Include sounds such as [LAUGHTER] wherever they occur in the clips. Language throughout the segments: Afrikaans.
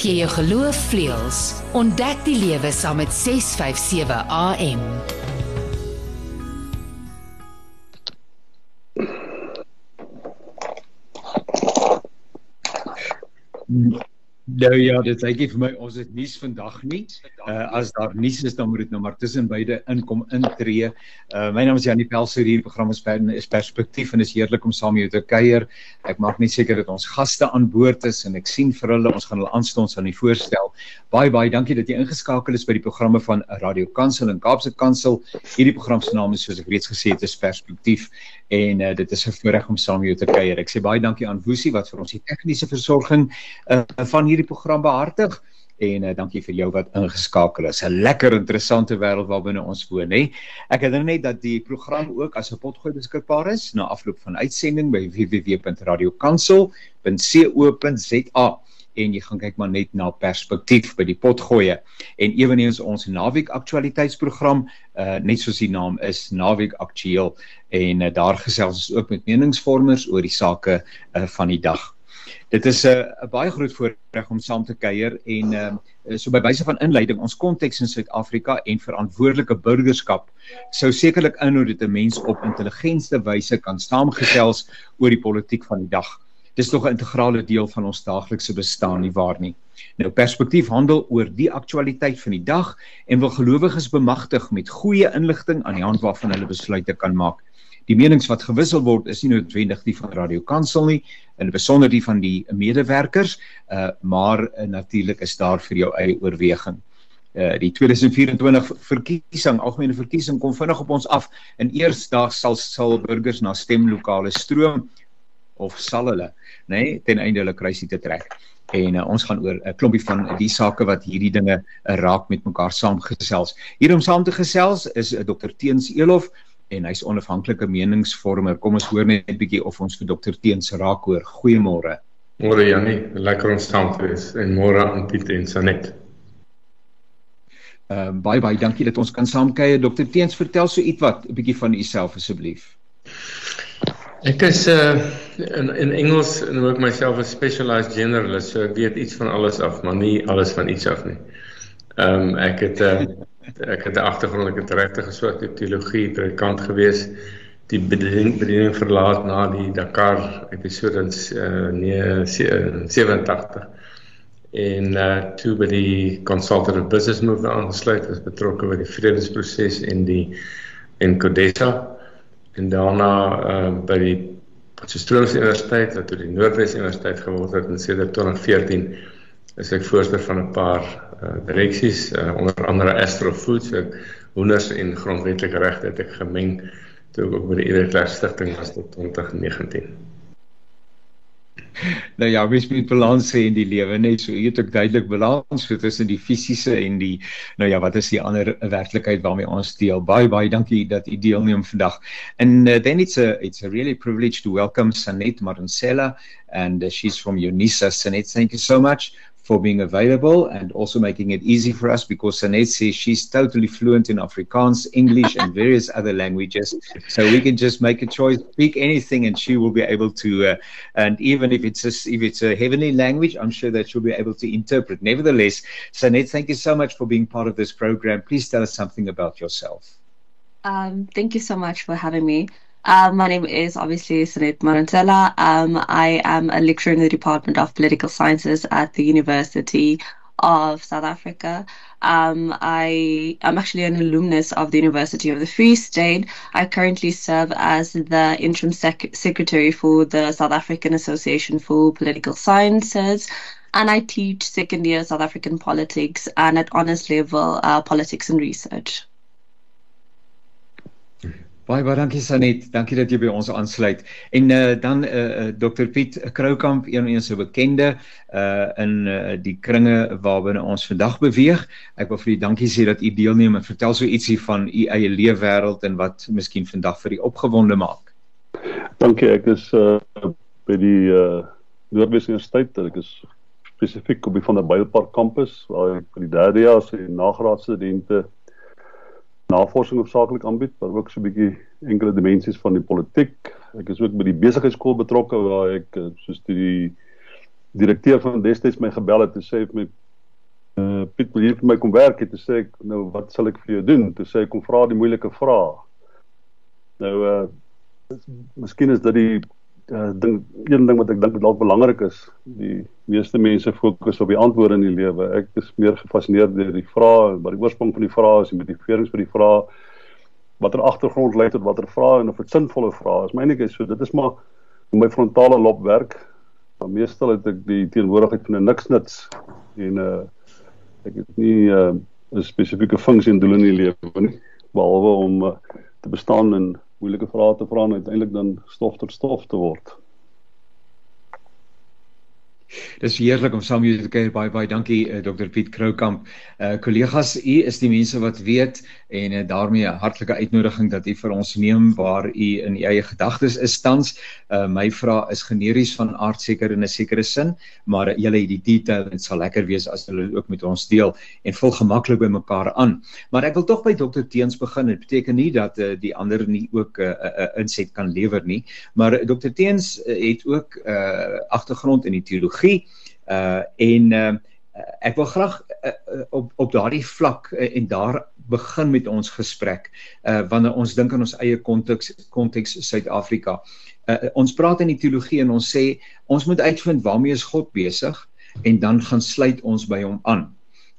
Gee jou geloof vleuels. Ontdek die lewe saam met 657 AM. Nou ja, dit lyk vir my ons het nuus vandag nie. Uh as daar nuus is dan moet dit nou maar tussen beide inkom intree. Uh my naam is Janie Pelser hier program is, is perspektief en is heerlik om saam met jou te kuier. Ek maak net seker dat ons gaste aan boord is en ek sien vir hulle ons gaan hulle aanstonds aan die voorstel. Baie baie dankie dat jy ingeskakel is by die programme van Radio Kansel en Kaapse Kansel. Hierdie program se naam is soos ek reeds gesê het is perspektief en uh, dit is 'n voorreg om saam met jou te kuier. Ek sê baie dankie aan Woesie wat vir ons die tegniese versorging uh, van hierdie program behartig en uh, dankie vir jou wat ingeskakel is. 'n Lekker interessante wêreld waarbinne ons woon, hè. Ek herinner net dat die program ook as 'n potgooi beskikbaar is na afloop van uitsending by www.radiokansel.co.za en jy gaan kyk maar net na perspektief by die potgoeie en eweneens ons naweek aktualiteitsprogram uh, net soos die naam is naweek aktueel en uh, daar gesels ons ook met meningsvormers oor die sake uh, van die dag. Dit is 'n uh, baie groot voorreg om saam te kuier en uh, so by wyse van inleiding ons konteks in Suid-Afrika en verantwoordelike burgerskap sou sekerlik inhou dat 'n mens op intelligente wyse kan saamgesels oor die politiek van die dag dis nog 'n integrale deel van ons daaglikse bestaan nie waar nie. Nou perspektief handel oor die aktualiteit van die dag en wil gelowiges bemagtig met goeie inligting aan die hand waarvan hulle besluite kan maak. Die menings wat gewissel word is nie noodwendig die van Radio Kansel nie, in besonder die van die medewerkers, uh maar uh, natuurlik is daar vir jou eie oorweging. Uh die 2024 verkiesing, algemene verkiesing kom vinnig op ons af en eersdag sal sal burgers na stemlokale stroom of sal hulle nê nee, ten einde hulle kruisie te trek. En uh, ons gaan oor 'n uh, klompie van die sake wat hierdie dinge uh, raak met mekaar saamgesels. Hier om saam te gesels is uh, Dr Teens Elof en hy's onafhanklike meningsvormer. Kom ons hoor net 'n bietjie of ons vir Dr Teens raak hoor. Goeiemôre. Môre Janie, lekker om saam te wees en môre aan Piet en Sanet. Ehm uh, baie baie dankie dat ons kan saamkuier. Dr Teens, vertel so ietwat 'n bietjie van u self asseblief. Ek is uh in in Engels noem ek myself 'n specialized generalist, so ek weet iets van alles af, maar nie alles van iets af nie. Ehm um, ek het 'n uh, ek het 'n agtergrond ek het regtig geswat op teologie, predikant gewees, die bediening, bediening verlaat na die Dakar episode in uh, nee 87 en uh toe by die consultative business movement aangesluit, was betrokke by die vredesproses en die en Codesa en daarna uh, by die Potchefstroom Universiteit wat toe die Noordwes Universiteit geword het in sedert 2014 is ek voorsteur van 'n paar uh, direksies uh, onder andere Astro Foods ek hoenders en grondwetlike regte het ek gemeng toe ek ook by die Ewerklas Stichting was tot 2019 nou ja, mens moet balans hê in die lewe, net so eet ook duidelik balans tussen die fisiese en die nou ja, wat is die ander werklikheid waarmee ons deel. Baie baie dankie dat u deelneem vandag. And uh, then it's a it's a really privilege to welcome Sanet Marncella and uh, she's from UNISA. Sanet, thank you so much for being available and also making it easy for us because Sanet says she's totally fluent in Afrikaans, English, and various [LAUGHS] other languages. So we can just make a choice, speak anything, and she will be able to. Uh, and even if it's a, if it's a heavenly language, I'm sure that she'll be able to interpret. Nevertheless, Sanet, thank you so much for being part of this program. Please tell us something about yourself. Um, thank you so much for having me. Um, my name is obviously Sanet Marantella. Um, I am a lecturer in the Department of Political Sciences at the University of South Africa. Um, I am actually an alumnus of the University of the Free State. I currently serve as the interim sec- secretary for the South African Association for Political Sciences. And I teach second year South African politics and at honors level uh, politics and research. Baie baie dankie Sanet. Dankie dat jy by ons aansluit. En uh, dan uh, uh, Dr Piet Kroukamp, een van ons bekende uh in uh, die kringe waarbinne ons vandag beweeg. Ek wil vir u dankie sê dat u deelneem en vertel so ietsie van u eie leefwêreld en wat miskien vandag vir u opgewonde maak. Dankie. Ek is uh by die uh Noordwes Universiteit. Ek is spesifiek op die van der Bylpark kampus waar ek vir die derde jaar se nagraadse studente navorsing hoofsaaklik aanbied, maar ook so 'n bietjie enkele dimensies van die politiek. Ek is ook by die besigheidskool betrokke waar ek eh, soos die direkteur van destyds my gebel het en sê vir my uh, Piet wil jy vir my kom werk het, sê ek nou wat sal ek vir jou doen? Toe sê hy kom vra die moeilike vrae. Nou uh miskien is dit die uh, ding een ding wat ek dink dalk belangrik is. Die meeste mense fokus op die antwoorde in die lewe. Ek is meer gefassineerd deur die vrae, wat die oorsprong van die vrae is, die motiverings vir die vrae watter agtergrond lei tot watter vrae en of dit sinvolle vrae is. Myne is so dit is maar my frontale lob werk. Maar meestal het ek die teenwoordigheid van 'n niksnuts en uh ek het nie uh, 'n spesifieke funksie en doel in die lewe nie behalwe om uh, te bestaan en moeilike vrae te vra en uiteindelik dan stof tot stof te word. Dis heerlik om saam met julle te kuier. Baie baie dankie uh, Dr Piet Kroukamp. Uh kollegas, u is die mense wat weet en uh, daarmee 'n hartlike uitnodiging dat u vir ons neem waar u in u eie gedagtes is tans. Uh my vraag is generies van aard seker in 'n sekere sin, maar uh, julle het die detail en dit sal lekker wees as julle ook met ons deel en vol gemaklik by mekaar aan. Maar ek wil tog by Dr Teens begin. Dit beteken nie dat uh, die ander nie ook 'n uh, uh, inset kan lewer nie, maar uh, Dr Teens uh, het ook 'n uh, agtergrond in die teologie uh en uh ek wil graag uh, op op daardie vlak uh, en daar begin met ons gesprek uh wanneer ons dink aan ons eie konteks konteks Suid-Afrika. Uh ons praat in die teologie en ons sê ons moet uitvind waarmee is God besig en dan gaan sluit ons by hom aan.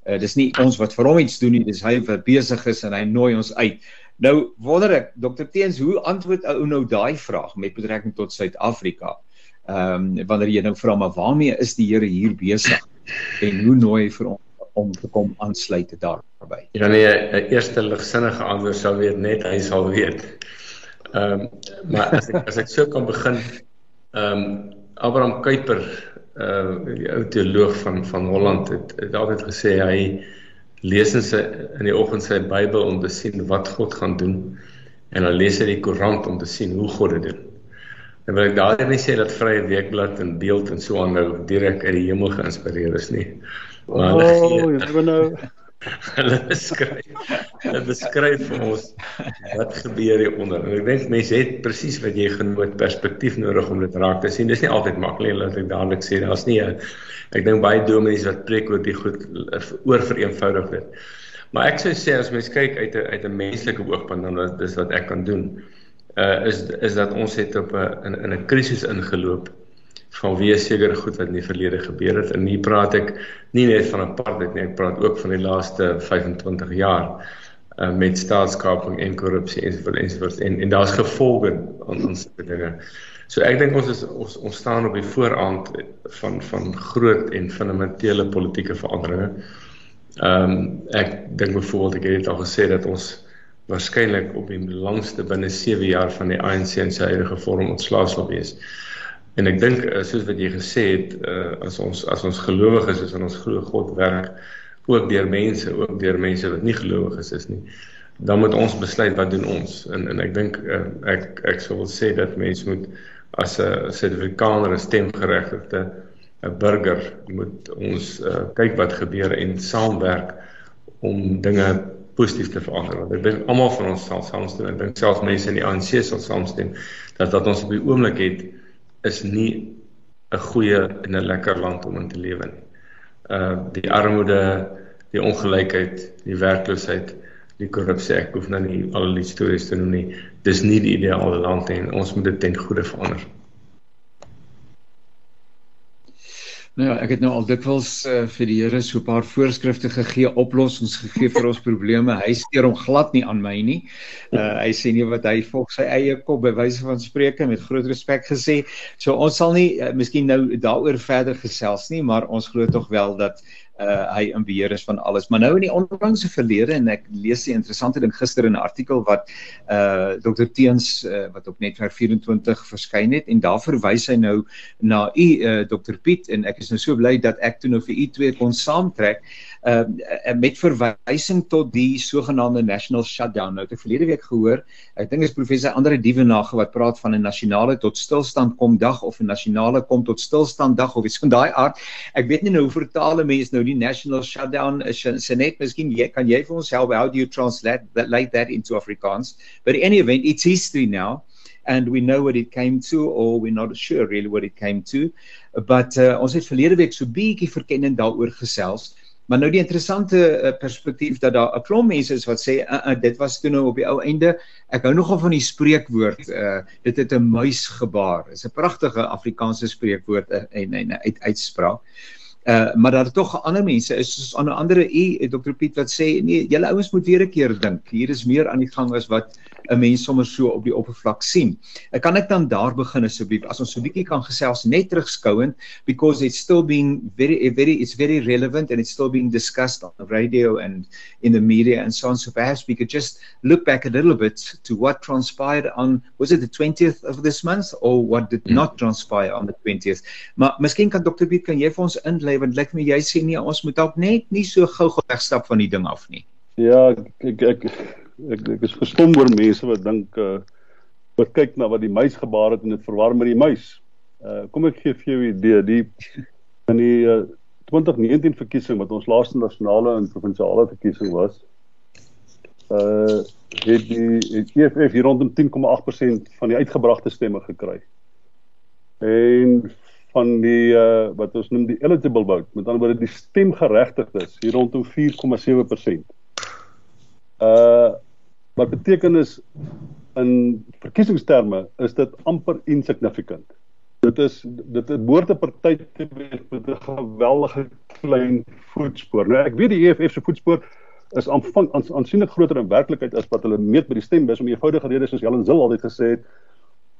Uh dis nie ons wat vir hom iets doen nie, dis hy wat besig is en hy nooi ons uit. Nou wonder ek, Dr Teens, hoe antwoord ou nou daai vraag met betrekking tot Suid-Afrika? ehm um, wanneer jy nou vra maar waarmee is die Here hier besig en hoe nooi vir ons om te kom aansluit daarby. Ja nee, 'n eerste ligsinnige antwoord sal weet net hy sal weet. Ehm um, maar as ek as ek so kan begin ehm um, Abraham Kuyper uh die ou teoloog van van Holland het, het altyd gesê hy lees in sy in die oggend sy Bybel om te sien wat God gaan doen en dan lees hy die Koran om te sien hoe God dit doen. En wil ek daardie nie sê dat Vrye Weekblad en Beeld en so aan nou direk uit die hemel geïnspireer is nie. Maar hulle oh, gee jy nou hulle beskryf hulle beskryf vir ons wat gebeur hier onder. En ek dink mense het presies wat jy genoem perspektief nodig om dit raak te sien. Dis nie altyd maklik laat ek dadelik sê daar's nie 'n ek dink baie dominees wat preek oor die goed oor vereenvoudig dit. Maar ek sou sê as mens kyk uit 'n uit 'n menslike oogpunt dan dis wat ek kan doen uh is is dat ons het op 'n in 'n krisis ingeloop van wie seker goed wat in die verlede gebeur het en hier praat ek nie net van apartheid nie ek praat ook van die laaste 25 jaar uh met staatskaping en korrupsie ensovoorts ensovoorts en en daar's gevolge aan ons dinge. So ek dink ons is ons ons staan op die vooraand van van groot en fundamentele politieke veranderinge. Ehm um, ek dink byvoorbeeld ek het dit al gesê dat ons waarskynlik op die langste binne 7 jaar van die ANC in sy huidige vorm ontslaas sal wees. En ek dink eh, soos wat jy gesê het, uh, as ons as ons gelowiges is en ons glo God werk ook deur mense, ook deur mense wat nie gelowiges is nie, dan moet ons besluit wat doen ons. En en ek dink uh, ek ek sou wil sê dat mense moet as 'n Suid-Afrikaner 'n stemgeregtigde 'n burger moet ons uh, kyk wat gebeur en saamwerk om dinge positief te verander. Want ek dink almal van ons sal saamstem. Ek dink selfs mense in die ANC sal saamstem dat wat ons op die oomblik het is nie 'n goeie en 'n lekker land om in te lewe nie. Uh die armoede, die ongelykheid, die werkloosheid, die korrupsie, ek hoef nou nie al die stories te noem nie. Dis nie die ideale land en ons moet dit ten goeie verander. Nou ja, ek het nou al dikwels uh, vir die Here so 'n paar voorskrifte gegee, oplossings gegee vir ons probleme. Hy steur hom glad nie aan my nie. Uh hy sê nie wat hy volg sy eie kop by wyse van spreke met groot respek gesê. So ons sal nie uh, miskien nou daaroor verder gesels nie, maar ons glo tog wel dat uh hy in beheer is van alles. Maar nou in die onlangse verlede en ek lees 'n interessante ding gister in 'n artikel wat uh Dr Teens uh, wat op Netwerk 24 verskyn het en daar verwys hy nou na u uh Dr Piet en ek is nou so bly dat ek toe nou vir u twee kon saamtrek uh met verwysing tot die sogenaamde national shutdown. Nou het ek verlede week gehoor, ek dink is professor Andre Dievenage wat praat van 'n nasionale tot stilstand kom dag of 'n nasionale kom tot stilstand dag of iets van daai aard. Ek weet nie nou hoe vertaal mense nou die national shutdown is net miskien jy kan jy vir ons help how do you translate that like that into Afrikaans but in any event it's history now and we know what it came to or we're not sure really what it came to but uh, ons het verlede week so bietjie verkenning daaroor gesels. Maar nou die interessante uh, perspektief dat daar 'n klomp mense is wat sê uh, uh, dit was toe nou op die ou einde. Ek hou nogal van die spreekwoord uh, dit het 'n muis gebaar. Dit is 'n pragtige Afrikaanse spreekwoord uh, en 'n uit, uitspraak. Uh maar daar tog ander mense is soos aan 'n ander u Dr Piet wat sê nee julle ouens moet weer 'n keer dink hier is meer aan die gang as wat 'n mens sommer so op die oppervlak sien. Ek kan ek dan daar begin asseblief as ons so 'n bietjie kan gesels net terugskouend because it's still being very very it's very relevant and it's still being discussed on the radio and in the media and so on so perhaps we could just look back a little bit to what transpired on was it the 20th of this month or what did mm. not transpire on the 20th. Maar miskien kan Dr Piet kan jy vir ons inlei want lyk my jy sê nee ons moet dalk net nie so gou-gou wegstap van die ding af nie. Ja, ek ek ek ek is verstom oor mense wat dink uh wat kyk na wat die muis gebaar het en dit verwar met die muis. Uh kom ek gee vir jou 'n idee, die in die uh, 2019 verkiesing wat ons laaste nasionale en provinsiale verkiesing was, uh het die het EFF hier rondom 10,8% van die uitgebragte stemme gekry. En van die uh wat ons noem die eligible vote, met ander woorde die stemgeregtigdes hier rondom 4,7%. Uh wat beteken is in verkiesingsterme is dit amper insignificant. Dit is dit het behoort 'n party te wees met 'n geweldige klein voetspoor. Nou ek weet die EFF se voetspoor is aanvang aansienlik groter in werklikheid as wat hulle meet by die stembus om eenvoudige redes soos Helen Zil altyd gesê het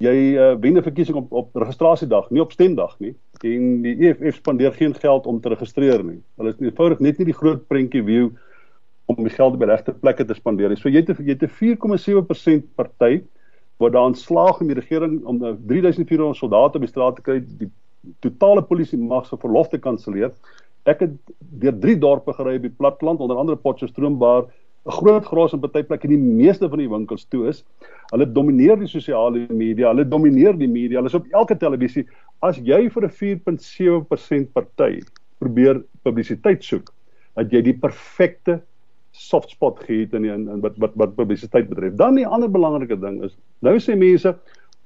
jy uh, wen 'n verkiesing op op registrasiedag, nie op stemdag nie. En die EFF spandeer geen geld om te registreer nie. Hulle is eenvoudig net nie die groot prentjie view om die geld by regte plekke te spandeer. So jy het jy het 'n 4,7% party wat daan slaag om die regering om 3400 soldate op die straat te kry, die totale polisie mag se verlof te kanselleer. Ek het deur drie dorpe gery op die platteland, onder andere Potchefstroombaar, 'n groot gros en party plekke en die meeste van die winkels toe is. Hulle domineer die sosiale media, hulle domineer die media, hulle is op elke televisie. As jy vir 'n 4.7% party probeer publisiteit soek, dat jy die perfekte soft spot gehad in in wat wat wat publisiteit betref. Dan die ander belangrike ding is nou sê mense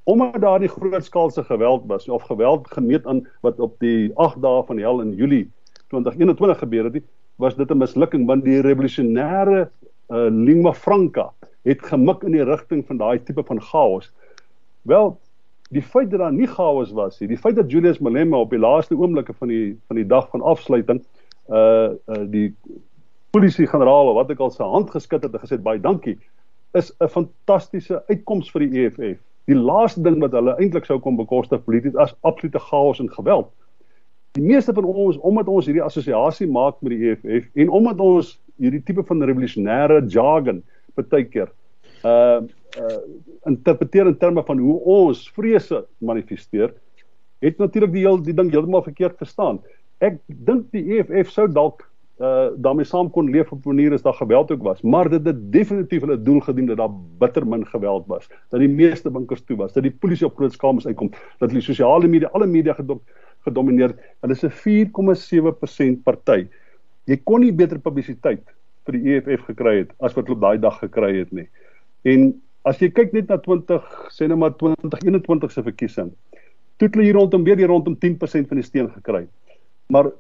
omdat daar die grootskaalse geweld was of geweld gemeet aan wat op die 8 dae van hel in Julie 2021 gebeur het, was dit 'n mislukking want die revolusionêre uh, lingua franca het gemik in die rigting van daai tipe van chaos. Wel, die feit dat daar nie chaos was nie, die feit dat Julius Malema op die laaste oomblikke van die van die dag van afsluiting uh uh die polisie-generaal wat ek al sy hand geskit het en gesê baie dankie is 'n fantastiese uitkoms vir die EFF. Die laaste ding wat hulle eintlik sou kon bekostig polities as absolute chaos en geweld. Die meeste van ons omdat ons hierdie assosiasie maak met die EFF en omdat ons hierdie tipe van revolusionêre jargon baie keer uh uh interpreteer in terme van hoe ons vrese manifesteer, het natuurlik die heel die ding heeltemal verkeerd verstaan. Ek dink die EFF sou dalk uh daarmee saam kon leef op 'n manier as daar geweld ook was, maar dit het definitief hulle doel gedien dat daar bitter min geweld was, dat die meeste winkels toe was, dat die polisie op groot skaal moes uitkom, dat die sosiale media, alle media gedom, gedomeineer. Hulle is 'n 4,7% party. Jy kon nie beter publisiteit vir die EFF gekry het as wat hulle op daai dag gekry het nie. En as jy kyk net na 20, sê nou maar 2021 se verkiesing, toe het hulle hier rondom weer hier rondom 10% van die steun gekry. Maar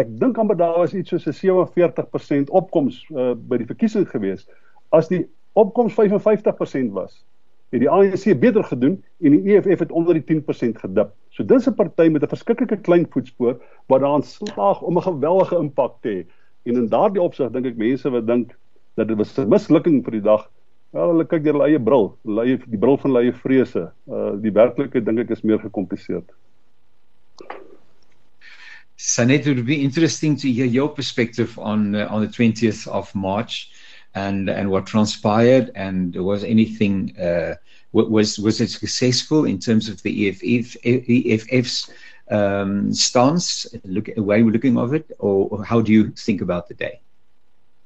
ek dink amper daar was iets soos 'n 47% opkoms uh, by die verkiesing gewees. As die opkoms 55% was, het die ANC beter gedoen en die EFF het onder die 10% gedip. So dis 'n party met 'n verskriklike klein voetspoor wat daaraan slaag om 'n geweldige impak te hê. En in daardie opsig dink ek mense wat dink dat dit was 'n mislukking vir die dag, wel hulle kyk deur hulle eie bril, hulle eie die bril van hulle eie vrese. Uh die werklikheid dink ek is meer gekompliseerd. Sanet, it would be interesting to hear your perspective on uh, on the 20th of March and and what transpired and was anything uh, was was it successful in terms of the EFF EFF's um, stance look way we're looking of it or, or how do you think about the day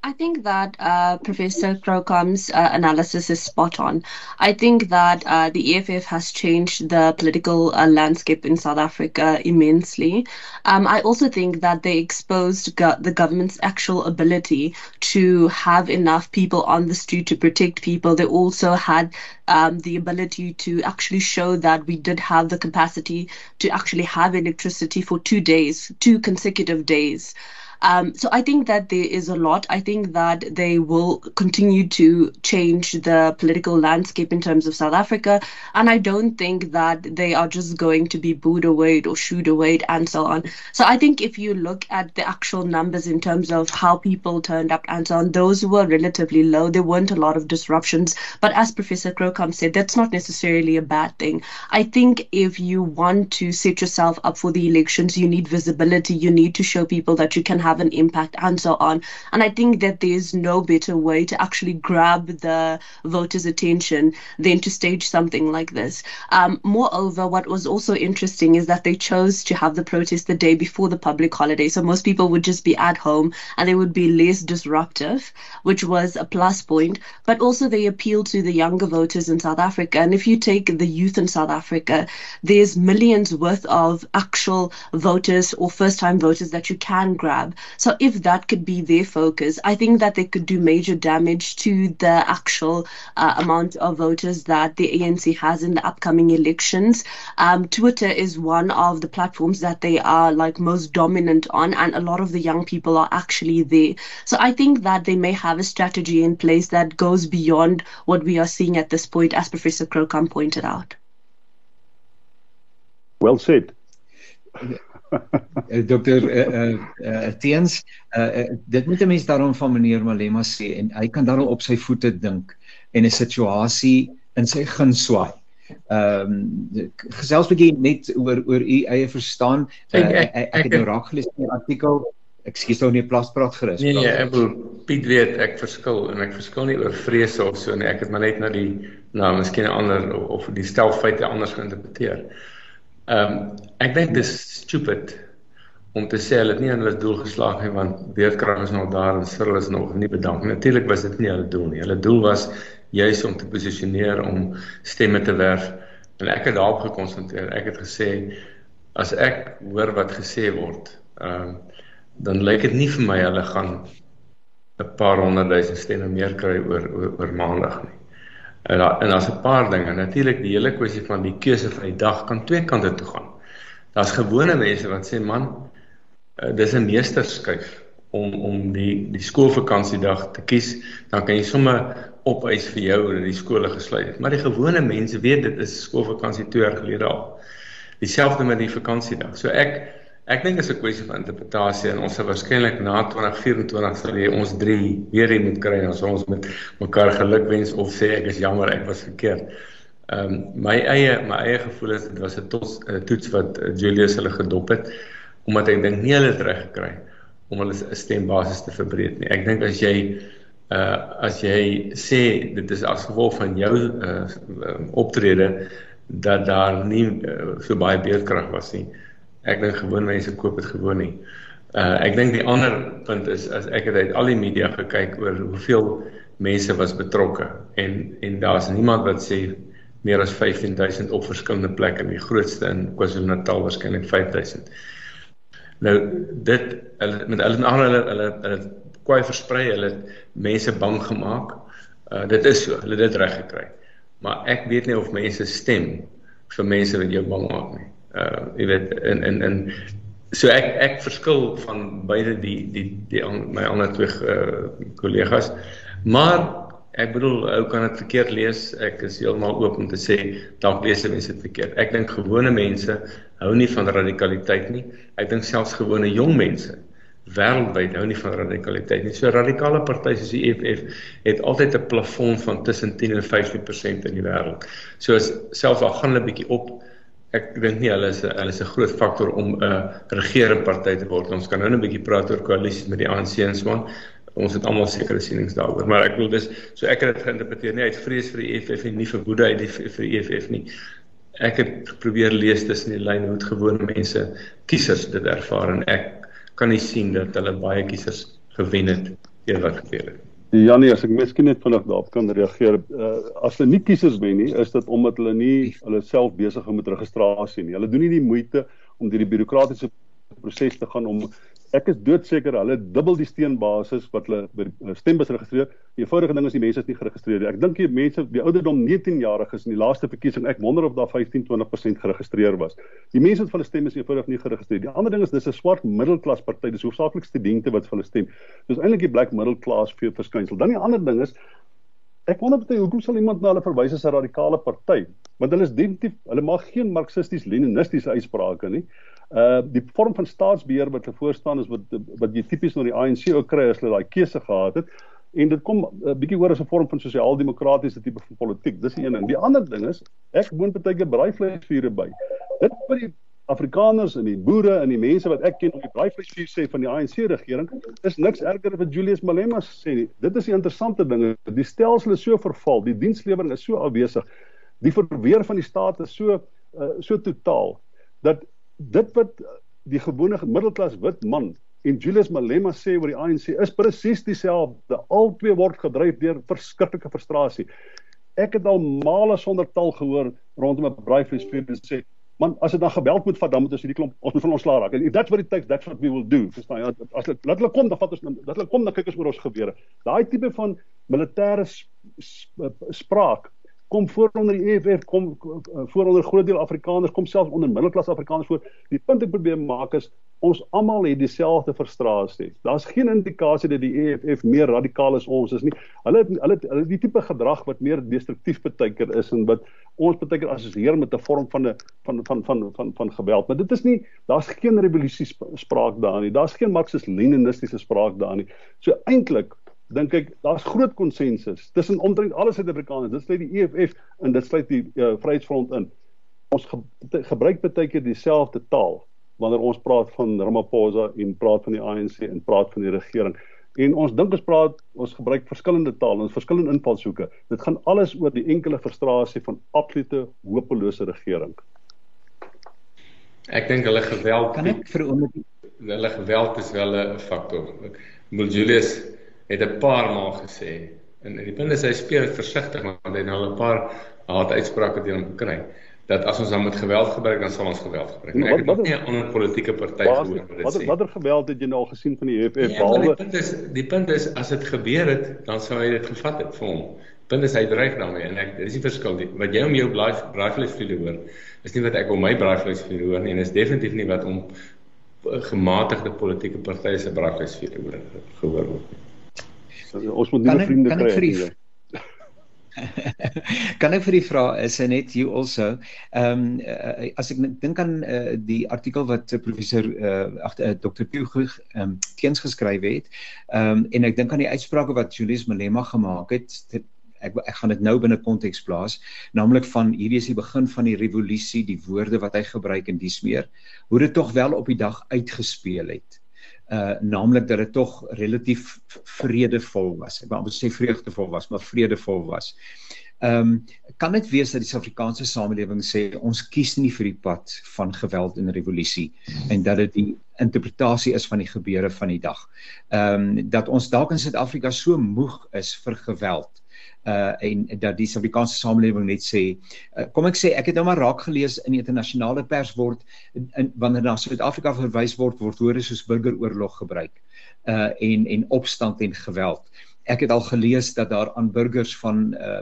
I think that uh, Professor Crocom's uh, analysis is spot on. I think that uh, the EFF has changed the political uh, landscape in South Africa immensely. Um, I also think that they exposed go- the government's actual ability to have enough people on the street to protect people. They also had um, the ability to actually show that we did have the capacity to actually have electricity for two days, two consecutive days. Um, so I think that there is a lot. I think that they will continue to change the political landscape in terms of South Africa. And I don't think that they are just going to be booed away or shooed away and so on. So I think if you look at the actual numbers in terms of how people turned up and so on, those were relatively low. There weren't a lot of disruptions. But as Professor Crocombe said, that's not necessarily a bad thing. I think if you want to set yourself up for the elections, you need visibility. You need to show people that you can have an impact and so on. And I think that there's no better way to actually grab the voters' attention than to stage something like this. Um, moreover, what was also interesting is that they chose to have the protest the day before the public holiday. So most people would just be at home and they would be less disruptive, which was a plus point. But also they appeal to the younger voters in South Africa. And if you take the youth in South Africa, there's millions worth of actual voters or first time voters that you can grab. So if that could be their focus, I think that they could do major damage to the actual uh, amount of voters that the ANC has in the upcoming elections. Um, Twitter is one of the platforms that they are like most dominant on, and a lot of the young people are actually there. So I think that they may have a strategy in place that goes beyond what we are seeing at this point, as Professor Crocombe pointed out. Well said. Eh, dokter uh, uh, uh, Teens uh, uh, dit moet 'n mens daarom van meneer Malema sê en hy kan daarom op sy voete dink en 'n situasie in sy gun swaai. Ehm um, gesels bietjie net oor oor u eie verstaan. Uh, ek, ek, ek, ek het nou raak gelees in die artikel. Ek skuis nou nie plas praat gerus. Nee nee, ek wil Piet weet ek verskil en ek verskil nie oor vrese of so nie. Ek het maar net na die na miskien ander of die stelfeite anders geïnterpreteer. Ehm um, ek dink dis stupid om te sê hulle het nie aan hulle doel geslaag nie want beerdkrag is nog daar en Cyril is nog nie bedank. Natuurlik was dit nie hulle doel nie. Hulle doel was juis om te posisioneer om stemme te werf en ek het daarop gekonsentreer. Ek het gesê as ek hoor wat gesê word, ehm um, dan lyk dit nie vir my hulle gaan 'n paar honderd duisend stemme meer kry oor oor, oor maandag nie. En daar en daar's 'n paar dinge. Natuurlik die hele kwessie van die keuse van die dag kan twee kante toe gaan. Daar's gewone mense wat sê man, uh, dis 'n meesterskuif om om die die skoolvakansiedag te kies, dan kan jy sommer opeis vir jou dat die skole gesluit het. Maar die gewone mense weet dit is skoolvakansie 2 jaar gelede al. Dieselfde met die vakansiedag. So ek Ek dink is 'n kwessie van interpretasie en ons sal waarskynlik na 2024 sal jy ons drie weer hier moet kry as ons met mekaar gelukwens of sê ek is jammer ek was verkeerd. Ehm um, my eie my eie gevoel is dit was 'n toets wat Julius hulle gedop het omdat ek dink nie hulle het reg gekry om hulle stembasis te verbreek nie. Ek dink as jy uh as jy sê dit is as gevolg van jou uh optrede dat daar nie uh, so baie beerdkrag was nie ek dink gewoon mense koop dit gewoon nie. Uh ek dink die ander punt is as ek het uit al die media gekyk oor hoeveel mense was betrokke en en daar's niemand wat sê meer as 15000 op verskillende plekke in die grootste in KwaZulu-Natal waarskynlik 5000. Nou dit hulle met hulle hulle hulle hulle, hulle kwai versprei, hulle mense bang gemaak. Uh dit is so, hulle het dit reg gekry. Maar ek weet nie of mense stem vir mense wat jou bang maak nie uh jy weet in in in so ek ek verskil van beide die die die my ander twee uh, kollegas. Maar ek bedoel ou kan dit verkeerd lees ek is heeltemal oop om te sê dalk lees mense dit verkeerd. Ek dink gewone mense hou nie van radikaliteit nie. Ek dink selfs gewone jong mense wêreldwyd hou nie van radikaliteit nie. So radikale partye soos die EFF het altyd 'n plafon van tussen 10 en 15% in die wêreld so as selfs al gaan hulle bietjie op ek dink nie hulle is hulle is 'n groot faktor om 'n uh, regerende party te word. Ons kan nou net 'n bietjie praat oor koalisies met die ANC en so aan. Ons het almal sekere sienings daaroor, maar ek wil dis so ek het dit geïnterpreteer nie uit vrees vir die EFF en nie vir woede uit die vir die EFF nie. Ek het probeer lees tussen die lyne hoe dit gewone mense kiesers dit ervaar en ek kan nie sien dat hulle baie kiesers gewen het eers wat gebeur het. Ja nee, as ek miskien net vinnig daarop kan reageer. Uh, as hulle nie kiesers wen nie, is dit omdat hulle nie hulle self besig is met registrasie nie. Hulle doen nie die moeite om deur die bureaukratiese proses te gaan om ek is doodseker hulle dubbel die steenbasis wat hulle by stembus registreer. Die eenvoudige ding is die mense is nie geregistreer nie. Ek dink die mense die ouderdom 19 jariges in die laaste verkiesing, ek wonder of daar 15-20% geregistreer was. Die mense wat vir hulle stem is eenvoudig nie geregistreer. Die ander ding is dis 'n swart middelklas party. Dis hoofsaaklik studente wat vir hulle stem. Dis eintlik die black middle class vir verskynsel. Dan die ander ding is Ek wonder baie hoekom sal iemand na hulle verwys as 'n radikale party? Want hulle is definitief, hulle maak geen marxisties-leninistiese uitsprake nie. Uh die vorm van staatsbeheer wat voor staan is wat wat jy tipies na die ANC ook kry as hulle daai keuse gehad het en dit kom 'n uh, bietjie oor as 'n vorm van sosiaal-demokratiese tipe van politiek. Dis die een ding. Die ander ding is ek woon baie keer braaivleisvure by. Dit vir die Afrikaners en die boere en die mense wat ek ken op die braaivleisvuur sê van die ANC regering is niks erger as wat Julius Malema sê nie. Dit is die interessante ding. Die stelsel is so verval, die dienslewering is so afwesig. Die verweer van die staat is so uh, so totaal dat dit wat die gewone middelklas wit man en Julius Malema sê oor die ANC is presies dieselfde. Albei word gedryf deur verskriklike frustrasie. Ek het al male sonder taal gehoor rondom 'n braaivleisvuur en sê man as dit dan geweld moet vat dan moet ons hierdie klomp ons moet van ons slaag raak. That's what it takes, that's what we will do. Verstaan jy? As dit laat hulle kom dan vat ons dat hulle kom dan kyk ons oor ons gebeure. Daai tipe van militêre spraak kom voor onder die EFF kom eh, voor onder groot deel Afrikaners kom selfs onder middelklas Afrikaners voor. Die punt ek probeer maak is ons almal het dieselfde frustrasie daar's geen indikasie dat die EFF meer radikaal is ons is nie. Hulle het, hulle het, hulle die tipe gedrag wat meer destruktief beteken is en wat ons beteken assosieer met 'n vorm van 'n van van van van van geweld. Maar dit is nie daar's geen revolusie spraak daar nie. Daar's geen marxist-leninistiese spraak daar nie. So eintlik dink ek daar's groot konsensus tussen omtrent alle Suid-Afrikaners. Dit sluit die EFF en dit sluit die uh, Vryheidsfront in. Ons ge gebruik baie keer dieselfde taal wanneer ons praat van Ramaphosa en praat van die ANC en praat van die regering. En ons dink ons praat ons gebruik verskillende tale en verskillende invalshoeke. Dit gaan alles oor die enkele frustrasie van absolute hopelose regering. Ek dink hulle geweld kan ek vir oomblik hulle geweld is wel 'n faktor. Mul Julius het 'n paar maal gesê en die punt is hy speel versigtig want hy het nou 'n paar haat uitsprake teen hom gekry dat as ons dan met geweld gebruik dan sal ons geweld gebruik. Nee, ek het nie 'n ander politieke party gehoor wat dit sê. Watter geweld het jy nou al gesien van die EFF nee, behalwe Die punt is die punt is as dit gebeur het dan sou hy dit gevat het vir hom. Punt is hy dreig daarmee en ek dis die verskil die, wat jy om jou braaivleis vir hoor is nie wat ek om my braaivleis vir hoor nie en is definitief nie wat om gematigde politieke partye se braaivleis vir hoor gehoor word. Ons moet nuwe vriende kry. [LAUGHS] kan ek vir u vra is net you also ehm um, uh, as ek dink aan uh, die artikel wat professor uh, ag uh, Dr. Pugh ehm um, teens geskryf het ehm um, en ek dink aan die uitsprake wat Julius Malema gemaak het dit, ek ek gaan dit nou binne konteks plaas naamlik van hierdie is die begin van die revolusie die woorde wat hy gebruik en dis meer hoe dit tog wel op die dag uitgespeel het uh naamlik dat dit tog relatief vredevol was. Ek wou sê vreugdevol was, maar vredevol was. Ehm um, kan dit wees dat die Suid-Afrikaanse samelewing sê ons kies nie vir die pad van geweld en revolusie en dat dit die interpretasie is van die gebeure van die dag. Ehm um, dat ons dalk in Suid-Afrika so moeg is vir geweld uh en dat die Suid-Afrikaanse samelewing net sê uh, kom ek sê ek het nou maar raak gelees in internasionale pers word in, in wanneer na Suid-Afrika verwys word word woorde soos burgeroorlog gebruik uh en en opstand en geweld. Ek het al gelees dat daar aan burgers van uh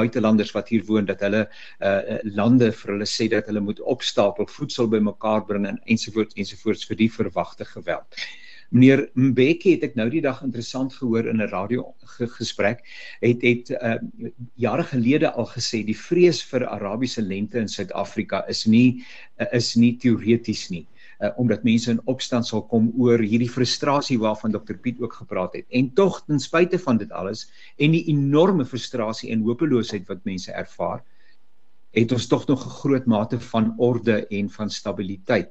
buitelanders wat hier woon dat hulle uh lande vir hulle sê dat hulle moet opstapel voedsel bymekaar bring en ensovoorts ensovoorts vir die verwagte geweld. Uh Meneer Mbeki het ek nou die dag interessant gehoor in 'n radio gesprek. Het het uh, jare gelede al gesê die vrees vir Arabiese lente in Suid-Afrika is nie uh, is nie teoreties nie uh, omdat mense in opstand sal kom oor hierdie frustrasie waarvan Dr Piet ook gepraat het. En tog ten spyte van dit alles en die enorme frustrasie en hopeloosheid wat mense ervaar het ons tog nog 'n groot mate van orde en van stabiliteit.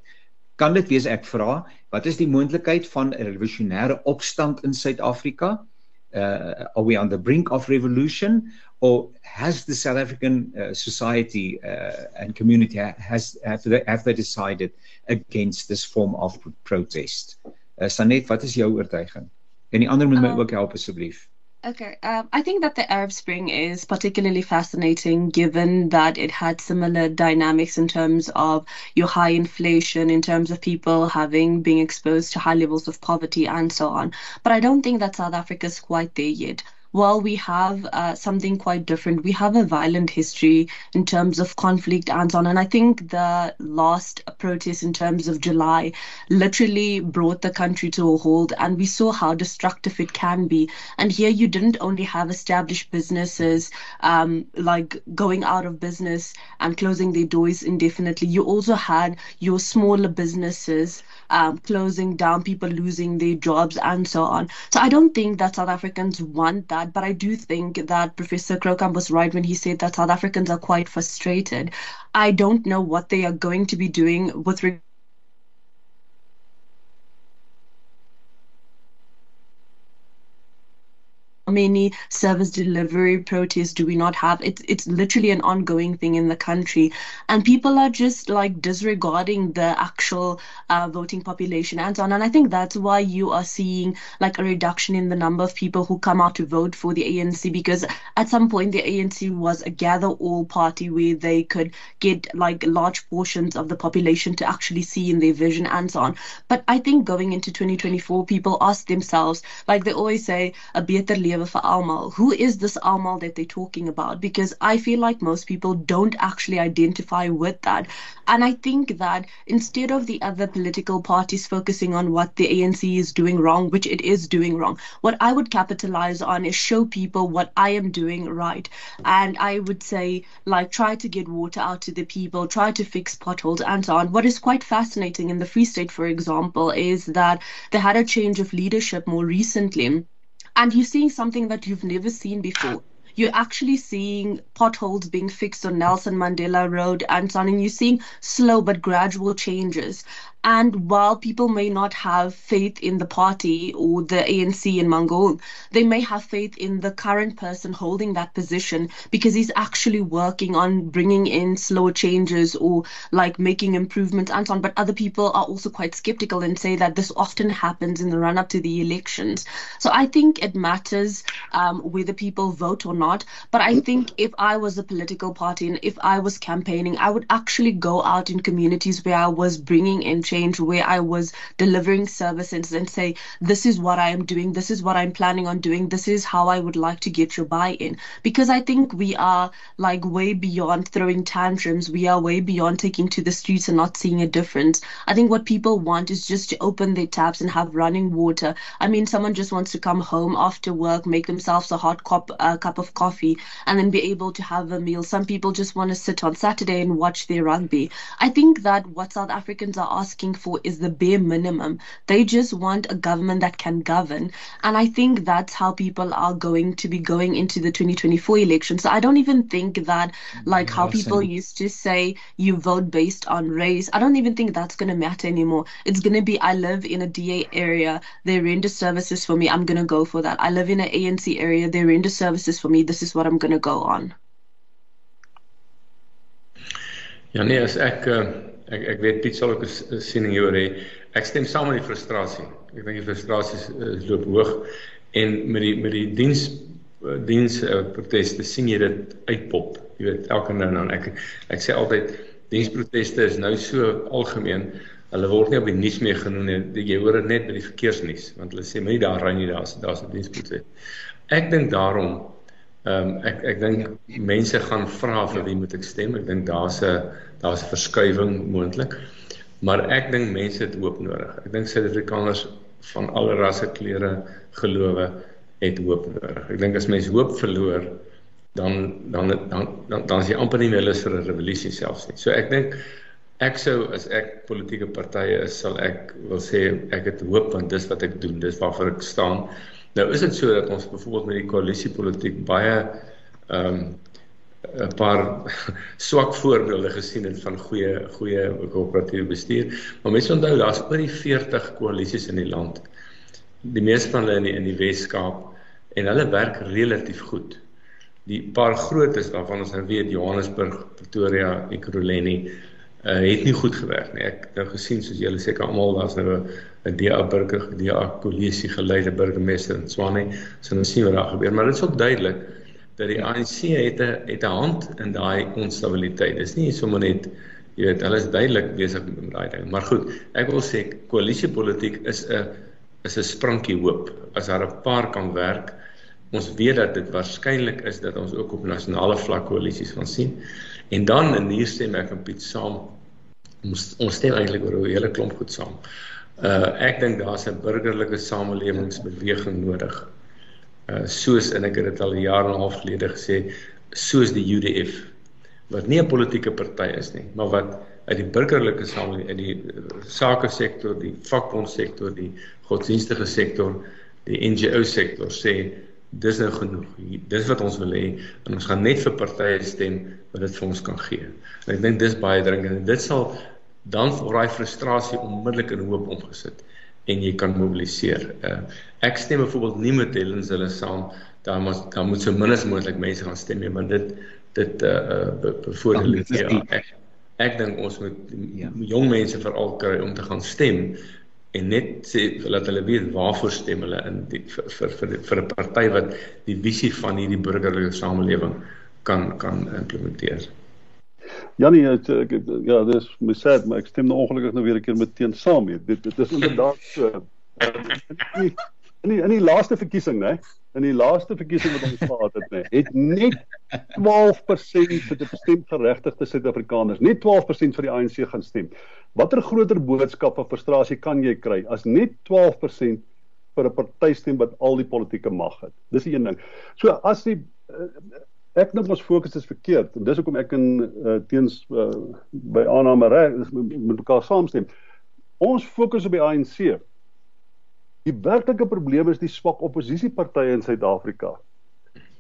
Kan dit wees ek vra wat is die moontlikheid van 'n revolusionêre opstand in Suid-Afrika? Uh are we on the brink of revolution or has the South African uh, society uh, and community has have they, have they decided against this form of protest? Uh, Sanet wat is jou oortuiging? En die ander moet my um, ook help asseblief. Okay, um, I think that the Arab Spring is particularly fascinating given that it had similar dynamics in terms of your high inflation, in terms of people having being exposed to high levels of poverty and so on. But I don't think that South Africa is quite there yet while we have uh, something quite different, we have a violent history in terms of conflict and so on. And I think the last protest in terms of July literally brought the country to a halt, and we saw how destructive it can be. And here you didn't only have established businesses um, like going out of business and closing their doors indefinitely, you also had your smaller businesses um, closing down, people losing their jobs, and so on. So I don't think that South Africans want that, but I do think that Professor Krokam was right when he said that South Africans are quite frustrated. I don't know what they are going to be doing with regard many service delivery protests do we not have? It's it's literally an ongoing thing in the country, and people are just like disregarding the actual uh, voting population and so on. And I think that's why you are seeing like a reduction in the number of people who come out to vote for the ANC because at some point the ANC was a gather all party where they could get like large portions of the population to actually see in their vision and so on. But I think going into 2024, people ask themselves, like they always say, a beter lewe for Almal. Who is this Almal that they're talking about? Because I feel like most people don't actually identify with that. And I think that instead of the other political parties focusing on what the ANC is doing wrong, which it is doing wrong, what I would capitalize on is show people what I am doing right. And I would say, like, try to get water out to the people, try to fix potholes and so on. What is quite fascinating in the Free State, for example, is that they had a change of leadership more recently and you're seeing something that you've never seen before. You're actually seeing potholes being fixed on Nelson Mandela Road and so on, and you're seeing slow but gradual changes. And while people may not have faith in the party or the ANC in Mangaung, they may have faith in the current person holding that position because he's actually working on bringing in slow changes or like making improvements and so on. But other people are also quite skeptical and say that this often happens in the run up to the elections. So I think it matters um, whether people vote or not. But I think if I was a political party and if I was campaigning, I would actually go out in communities where I was bringing in change where I was delivering services and say, this is what I am doing, this is what I'm planning on doing, this is how I would like to get your buy in. Because I think we are like way beyond throwing tantrums, we are way beyond taking to the streets and not seeing a difference. I think what people want is just to open their taps and have running water. I mean, someone just wants to come home after work, make themselves a hot cup, uh, cup of coffee, and then be able to have a meal. Some people just want to sit on Saturday and watch their rugby. I think that what South Africans are asking asking for is the bare minimum. They just want a government that can govern. And I think that's how people are going to be going into the 2024 election. So I don't even think that, like how people used to say, you vote based on race. I don't even think that's going to matter anymore. It's going to be, I live in a DA area, they render services for me. I'm going to go for that. I live in an ANC area, they render services for me. This is what I'm going to go on. Ja nee, as ek uh, ek ek weet Piet sal ook 'n siening hieroor hê. Ek stem saam met die frustrasie. Ek dink die frustrasie is, loop hoog en met die met die diens diens uh, proteste sien jy dit uitpop. Jy weet elke nou en dan ek ek sê altyd diensproteste is nou so algemeen. Hulle word nie op die nuus meer genoem nie. Jy hoor dit net by die verkeersnuus want hulle sê my daar ry nie daar's daar's 'n diensprotest. Ek dink daarom ehm um, ek ek dink mense gaan vra vir wie moet ek stem? Ek dink daar's 'n daar's 'n verskywing moontlik. Maar ek dink mense het hoop nodig. Ek dink Suid-Afrikaners van alle rasse, kleure, gelowe het hoop nodig. Ek dink as mense hoop verloor, dan dan dan dan dan is jy amper nie meer lus vir 'n revolusie selfs nie. So ek dink ek sou as ek politieke partye is, sal ek wil sê ek het hoop want dis wat ek doen, dis waarvoor ek staan. Nou is dit so dat ons byvoorbeeld met die koalisiepolitiek baie ehm um, 'n paar [LAUGHS] swak voorbeelde gesien het van goeie goeie koöperatiewe bestuur. Maar mense onthou daar's oor die 40 koalisies in die land. Die meeste van hulle in die, in die Wes-Kaap en hulle werk relatief goed. Die paar grootes waarvan ons nou weet Johannesburg, Pretoria, Ekurhuleni, uh, het nie goed gewerk nie. Ek het nou gesien soos julle seker almal daar's nou 'n DA burger, DA koalisie geleide burgemeester in Swane. So nou sien wat daar gebeur, maar dit is ook duidelik dat die ANC het 'n het 'n hand in daai onstabiliteit. Dis nie sommer net jy weet, hulle is duidelik besig met daai ding. Maar goed, ek wil sê koalisiepolitiek is 'n is 'n sprankie hoop. As daar 'n paar kan werk, ons weet dat dit waarskynlik is dat ons ook op nasionale vlak koalisies gaan sien. En dan en hier stem ek met Piet saam. Ons ons stem eintlik oor 'n hele klomp goed saam. Uh ek dink daar's 'n burgerlike samelewingsbeweging nodig. Uh soos en ek het dit al jaar en 'n half gelede gesê, soos die UDF wat nie 'n politieke party is nie, maar wat uit die burgerlike samelewing, in die sake sektor, die vakbondsektor, die godsdienstige sektor, die NGO sektor sê dis nou genoeg. Dis wat ons wil hê en ons gaan net vir partye stem wat dit vir ons kan gee. En ek dink dis baie dringend en dit sal dan vir daai frustrasie onmiddellik in hoop omgesit en jy kan mobiliseer. Uh, ek stem byvoorbeeld nie met Hellens hulle saam daar moet daar moet so min as moontlik mense gaan stem nie, want dit dit uh, uh bevoordeel ja, ek ek dink ons moet ja. jong mense veral kry om te gaan stem en net sê laat hulle weet waarvoor stem hulle in die, vir vir vir, vir 'n party wat die visie van hierdie burgerlike samelewing kan kan implementeer. Janie, het, ek, ja, dis my sê, maar ek stem nou ongelukkig nou weer 'n keer met teen saam mee. Dit dit is inderdaad so. In die, in die laaste verkiesing, né? In die laaste verkiesing wat ons gehad het, né, het net 12% vir die stemgeregtigde Suid-Afrikaners, net 12% vir die ANC gaan stem. Watter groter boodskap of frustrasie kan jy kry as net 12% vir 'n party stem wat al die politieke mag het? Dis die een ding. So as die uh, ek dink ons fokus is verkeerd en dis hoekom ek in uh, teens uh, by aanname reg met mekaar saamstem. Ons fokus op die ANC. Die werklike probleem is die swak oppositiepartye in Suid-Afrika.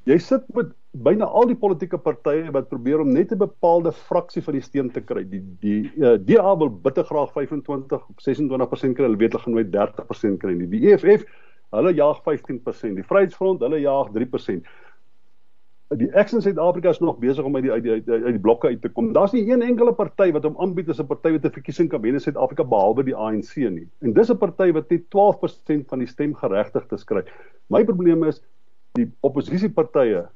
Jy sit met byna al die politieke partye wat probeer om net 'n bepaalde fraksie van die steun te kry. Die die uh, eh, DA wil bitter graag 25 of 26% kry. Hulle weet hulle gaan nooit 30% kry nie. Die EFF, hulle jaag 15%. Die Vryheidsfront, hulle jaag 3% die Eks in Suid-Afrika is nog besig om uit die uit die, uit die blokke uit te kom. Daar's nie een enkele party wat hom aanbied as 'n party wat 'n verkiesing kan wen in Suid-Afrika behalwe die ANC nie. En dis 'n party wat net 12% van die stemgeregtigdes kry. My probleem is die oppositiepartye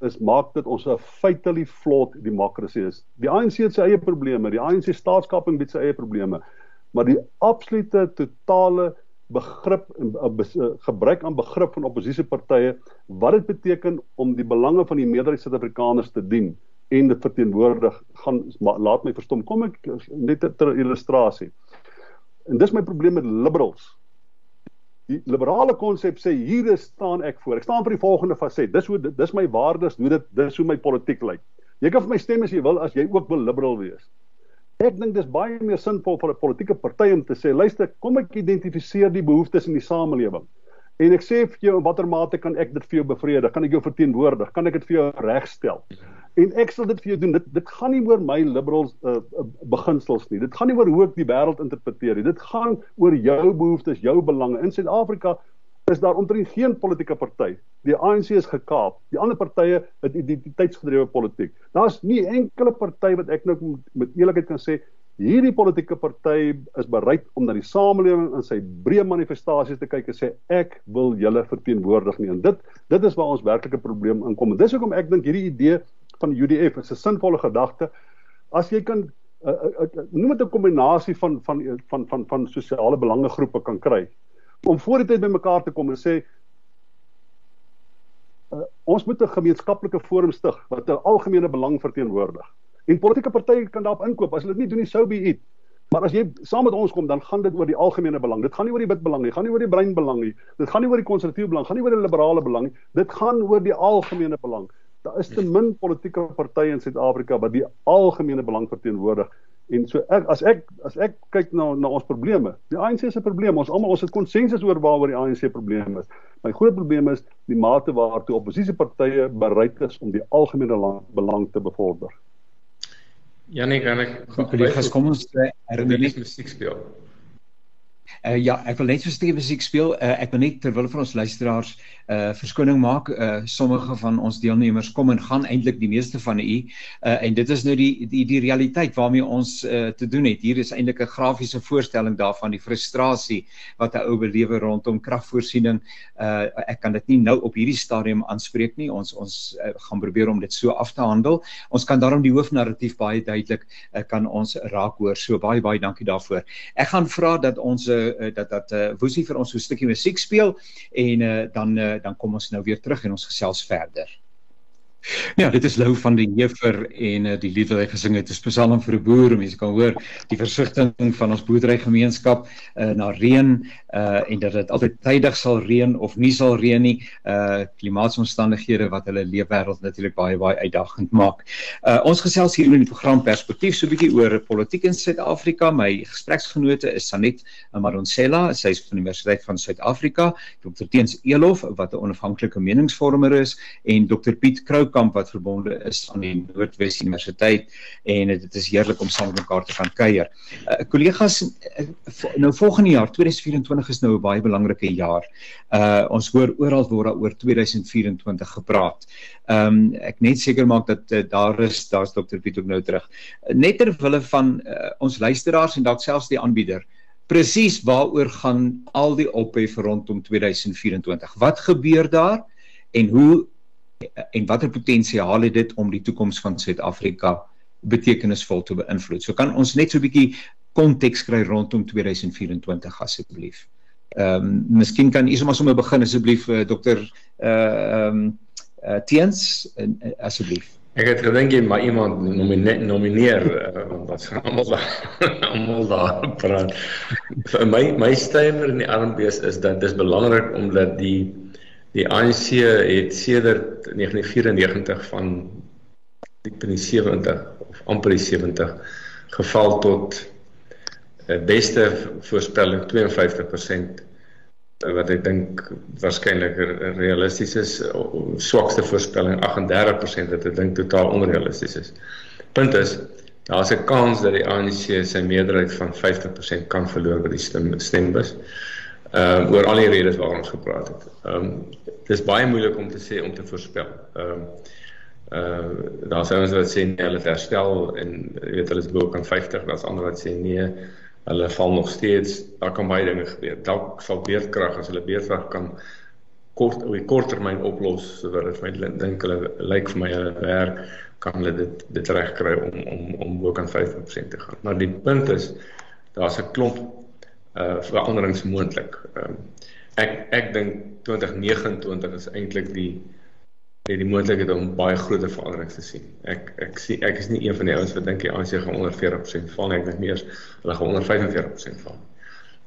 is maak dit ons 'n fatally flawed demokrasie is. Die ANC het sy eie probleme, die ANC staatskaping het sy eie probleme. Maar die absolute totale begrip en gebruik aan begrip van oppositiepartye wat dit beteken om die belange van die meerderheid Suid-Afrikaners te dien en dit verteenwoordig. Gaan laat my verstom. Kom ek net ter illustrasie. En dis my probleem met liberals. Die liberale konsep sê hier staan ek voor. Ek staan vir die volgende faset. Dis hoe dis my waardes hoe dit dis hoe my politiek lyk. Jy kan vir my stem as jy wil as jy ook wil liberal wees Ek dink dis baie meer sinvol vir 'n politieke party om te sê, luister, kom ek identifiseer die behoeftes in die samelewing. En ek sê vir jou in watter mate kan ek dit vir jou bevredig? Kan ek jou verteenwoordig? Kan ek dit vir jou regstel? En ek sal dit vir jou doen. Dit dit gaan nie oor my liberals uh, beginsels nie. Dit gaan nie oor hoe ek die wêreld interpreteer nie. Dit gaan oor jou behoeftes, jou belange. In Suid-Afrika is daar omtrent geen politieke party. Die ANC is gekaap. Die ander partye het identiteitsgedrewe politiek. Daar's nie enkele party wat ek nou met eerlikheid kan sê hierdie politieke party is bereid om na die samelewing in sy breë manifestasies te kyk en sê ek wil julle verteenwoordig nie. En dit dit is waar ons werklike probleem inkom. En dis hoekom ek dink hierdie idee van UDF is 'n sinvolle gedagte. As jy kan uh, uh, uh, noem dit 'n kombinasie van van van van van sosiale belangegroepe kan kry om voor die tyd bymekaar te kom en sê uh, ons moet 'n gemeenskaplike forum stig wat 'n algemene belang verteenwoordig. En politieke partye kan daarop inkoop. As hulle dit nie doen nie, sou be it. Maar as jy saam met ons kom, dan gaan dit oor die algemene belang. Dit gaan nie oor die wit belang nie, gaan nie oor die bruin belang nie. Dit gaan nie oor die konservatiewe belang, gaan nie oor die liberale belang nie. Dit gaan oor die algemene belang. Daar is te min politieke partye in Suid-Afrika wat die algemene belang verteenwoordig. En so ek as ek as ek kyk na na ons probleme, die ANC se probleme, ons almal ons het konsensus oor waaroor die ANC probleme is. My groot probleem is die mate waartoe oppositiepartye bereid is om die algemene belang te bevorder. Janie, kan ek kollegas kom ons herneem musiek speel? Uh, ja, ek wil net so stewe musiek speel. Uh, ek wil net terwyl van ons luisteraars uh verskoning maak. Uh sommige van ons deelnemers kom en gaan eintlik die meeste van u. Uh en dit is nou die die die realiteit waarmee ons uh te doen het. Hier is eintlik 'n grafiese voorstelling daarvan die frustrasie wat 'n ou belewe rondom kragvoorsiening. Uh ek kan dit nie nou op hierdie stadium aanspreek nie. Ons ons uh, gaan probeer om dit so af te handel. Ons kan daarom die hoofnarratief baie duidelik uh, kan ons raak hoor. So baie baie dankie daarvoor. Ek gaan vra dat ons uh, dat dat uh, Woesie vir ons so 'n stukkie musiek speel en uh, dan uh, dan kom ons nou weer terug en ons gesels verder. Ja, dit is Lou van die Jefer en uh, die lied wat hy gesing het, is Psalm vir 'n boer. Mense kan hoor die versigtiging van ons boerderygemeenskap uh, na reën uh en dat dit altyd tydig sal reën of nie sal reën nie. Uh klimaatsomstandighede wat hulle leefwêreld natuurlik baie baie uitdagend maak. Uh ons gesels hier in die program Perspektief so 'n bietjie oor politiek in Suid-Afrika. My gespreksgenote is Sanet Maronsela, sy is van die Universiteit van Suid-Afrika, Dr. Teens Elof wat 'n onafhanklike meningsvormer is en Dr. Piet Krou Kamp wat verbonde is aan die Noordwes Universiteit en dit is heerlik om saam met mekaar te kan kuier. Uh, kollegas uh, nou volgende jaar 2024 is nou 'n baie belangrike jaar. Uh ons hoor oral word daar oor 2024 gepraat. Ehm um, ek net seker maak dat uh, daar is daar's Dr Piet ook nou terug. Net ter wille van uh, ons luisteraars en dalk selfs die aanbieder Presies waaroor gaan al die ophef rondom 2024? Wat gebeur daar en hoe en watter potensiaal het dit om die toekoms van Suid-Afrika betekenisvol te beïnvloed. So kan ons net so 'n bietjie konteks kry rondom 2024 asseblief. Ehm um, miskien kan u sommer sommer begin asseblief uh, dokter uh ehm um, uh, Teens uh, asseblief. Ek het gedink jy maar iemand nomineer nomineer uh, wat gaan almal [LAUGHS] almal daar praat. Vir my my stywer in die armbees is dat dis belangrik omdat die Die ANC het sedert 1994 van diep in die 70 of amper die 70 geval tot 'n uh, beste voorspelling 52% wat ek dink waarskynlik realisties is swakste voorspelling 38% wat ek dink totaal onrealisties is. Punt is daar's 'n kans dat die ANC sy meerderheid van 50% kan verloor by die stem stembus ehm um, oor al die redes waaroor ons gepraat het. Ehm um, dis baie moeilik om te sê om te voorspel. Ehm uh daar sou ons wat sê nee, hulle herstel en jy weet hulle is bo kan 50, daar's ander wat sê nee, hulle val nog steeds. Daar kan baie dinge gebeur. Dalk sal beerdkrag as hulle beerdkrag kan kort op die korttermyn oplos sodat dit vir my dink hulle lyk vir my hulle werk kan hulle dit dit regkry om om om bo kan 50% te gaan. Maar die punt is daar's 'n klomp uh veranderings moontlik. Ehm uh, ek ek dink 2029 is eintlik die die die moontlikheid om baie groot veranderings te sien. Ek ek sien ek is nie een van die ouens wat dink die ANC gaan onder 40% val nie. Ek dink meer hulle gaan onder 45% val.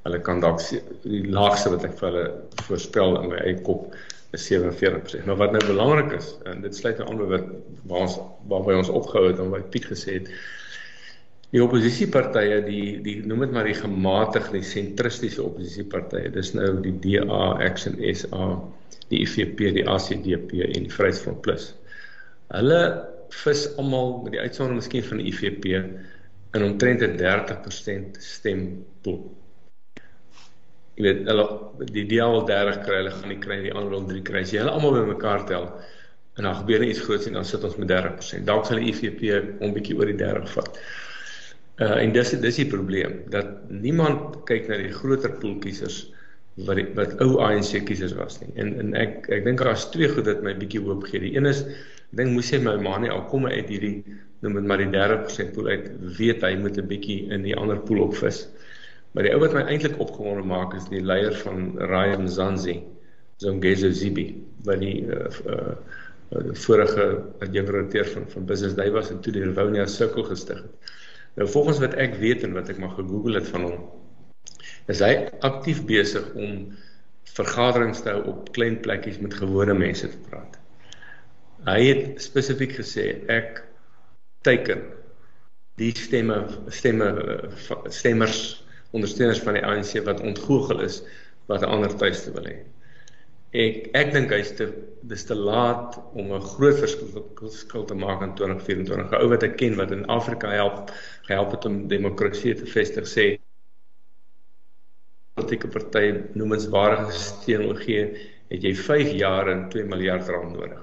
Hulle kan dalk die laagste wat ek vir hulle voorspel in my eie kop is 47%. Maar wat nou belangrik is en dit sluit aan by wat waar ons waarby ons opgehou het en wat Piet gesê het die oppositiepartye die die noem dit maar die gematigde sentristiese oppositiepartye dis nou die DA Action SA die IFP die ACDP en Vryheidsfront Plus. Hulle vis almal met die uitsondering miskien van die IFP in omtrent 'n 30% stempool. Jy weet hulle die DA wil 30 kry hulle gaan nie kry die ander wil 3 kry. As jy hulle almal bymekaar tel en dan gebeur iets groots en dan sit ons met 30% dalk sal die IFP 'n bietjie oor die 30 vat Uh en dis dis die probleem dat niemand kyk na die groter pool kiesers wat die, wat ou ANC kiesers was nie. En en ek ek dink daar's twee goed wat my bietjie hoop gee. Die een is ek dink moes hy my ma nie al kom uit hierdie noem dit maar die 30% pool uit weet hy moet 'n bietjie in die ander pool opvis. Maar die ou wat my eintlik opgewonde maak is die leier van Raya Mzansi, Zongezo Zibi, wat die uh, uh vorige adjunktedirekteur van van Business Day was en toe die Rivonia Circle gestig het. Nou volgens wat ek weet en wat ek maar gegoogel het van hom, is hy aktief besig om vergaderings te hou op klein plekkies met gewone mense te praat. Hy het spesifiek gesê ek teiken die stemme stemme stemmers ondersteuners van die ANC wat ontgoochel is wat 'n ander tuiste wil hê. Ek ek dink hy's te dis te laat om 'n groot verskil te maak in 2024. 'n Ou wat ek ken wat in Afrika help, gehelp het om demokrasie te vestig sê politieke party noemenswaardige steun gee, het jy 5 jaar en 2 miljard rand nodig.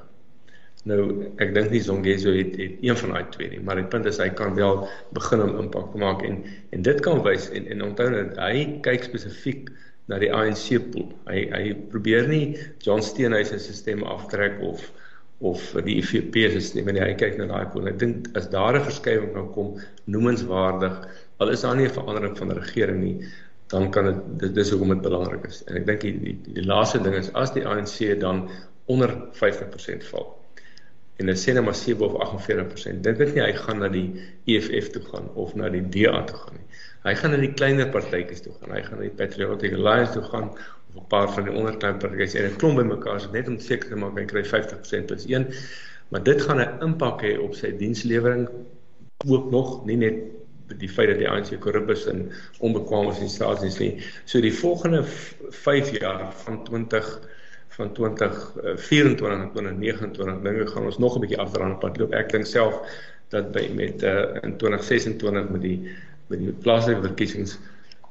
Nou, ek dink nie Zongezo het, het een van daai twee nie, maar die punt is hy kan wel begin om impak te maak en en dit kan wys en en onthou dat hy kyk spesifiek na die ANC pool. Hy hy probeer nie John Steenhuisen se stemme aftrek of of die IFP se stemme nie. Hy kyk na daai pool. Ek dink as daar 'n verskywing kan kom, noemenswaardig, al is daar nie 'n verandering van die regering nie, dan kan dit dit dis hoekom dit belangrik is. En ek dink die, die die laaste ding is as die ANC dan onder 50% val en dit sê net maar 7 of 48%. Dink ek nie hy gaan na die EFF toe gaan of na die DA toe gaan nie. Hy gaan na die kleiner partytjies toe gaan. Hy gaan na die Patriotic Alliance toe gaan of 'n paar van die onderklein partytjies en 'n klomp bymekaar net om seker te maak hy kry 50% plus 1. Maar dit gaan 'n impak hê op sy dienslewering ook nog, nie net die feit dat die ANC korrup is en onbekwaam is in staatsdiens nie. So die volgende 5 jaar van 20 van 2024 en 2029 dinge gaan ons nog 'n bietjie afdraande pad loop. Ek dink self dat by met uh, in 2026 met die met die plaaslike verkiesings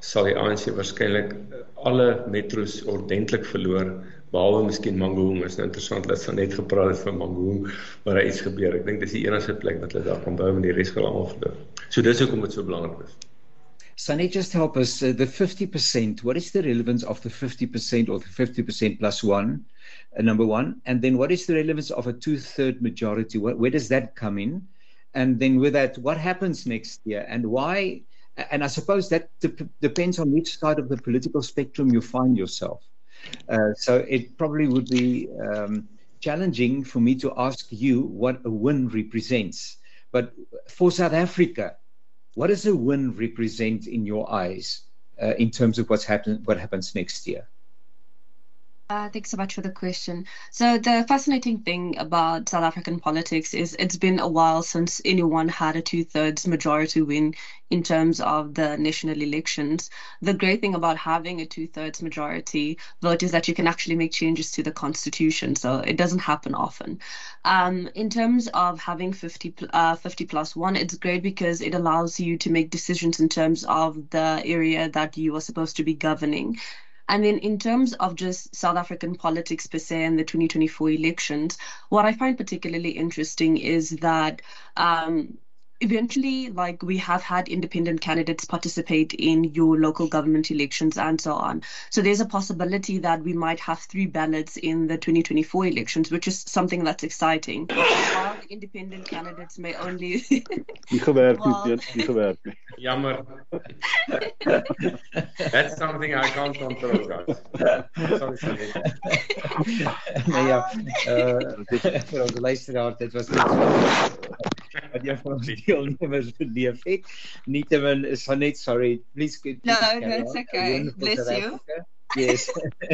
sal die ANC waarskynlik alle metro's ordentlik verloor behalwe miskien Mangaung is nou interessant dat hulle net gepraat het van Mangaung waar daar iets gebeur. Ek dink dis die enigste plek wat hulle daar kan bou met die res gaan almal verloor. So dis hoekom dit so belangrik is. Sunny just help us uh, the 50% what is the relevance of the 50% or the 50% plus 1 uh, number 1 and then what is the relevance of a two third majority where, where does that come in and then with that what happens next year and why and I suppose that de- depends on which side of the political spectrum you find yourself. Uh, so it probably would be um, challenging for me to ask you what a win represents. But for South Africa, what does a win represent in your eyes uh, in terms of what's happen- what happens next year? Uh, thanks so much for the question. So the fascinating thing about South African politics is it's been a while since anyone had a two-thirds majority win in terms of the national elections. The great thing about having a two-thirds majority vote is that you can actually make changes to the constitution. So it doesn't happen often. Um, in terms of having 50, uh, 50 plus one, it's great because it allows you to make decisions in terms of the area that you are supposed to be governing. And then in terms of just South African politics per se and the 2024 elections, what I find particularly interesting is that um, eventually like we have had independent candidates participate in your local government elections and so on. So there's a possibility that we might have three ballots in the 2024 elections which is something that's exciting. While independent candidates may only [LAUGHS] nie gewerk nie well... nie gewerk nie. [LAUGHS] Jammer. That's something i can't control guys. Sorry sorry [LAUGHS] nee ja. Uh, vir ons luisteraar dit was net so wat jy van ons deelnemers beleef het. Nietemin is van net sorry. Please good. No, that's okay. Bless you. Yes. [LAUGHS]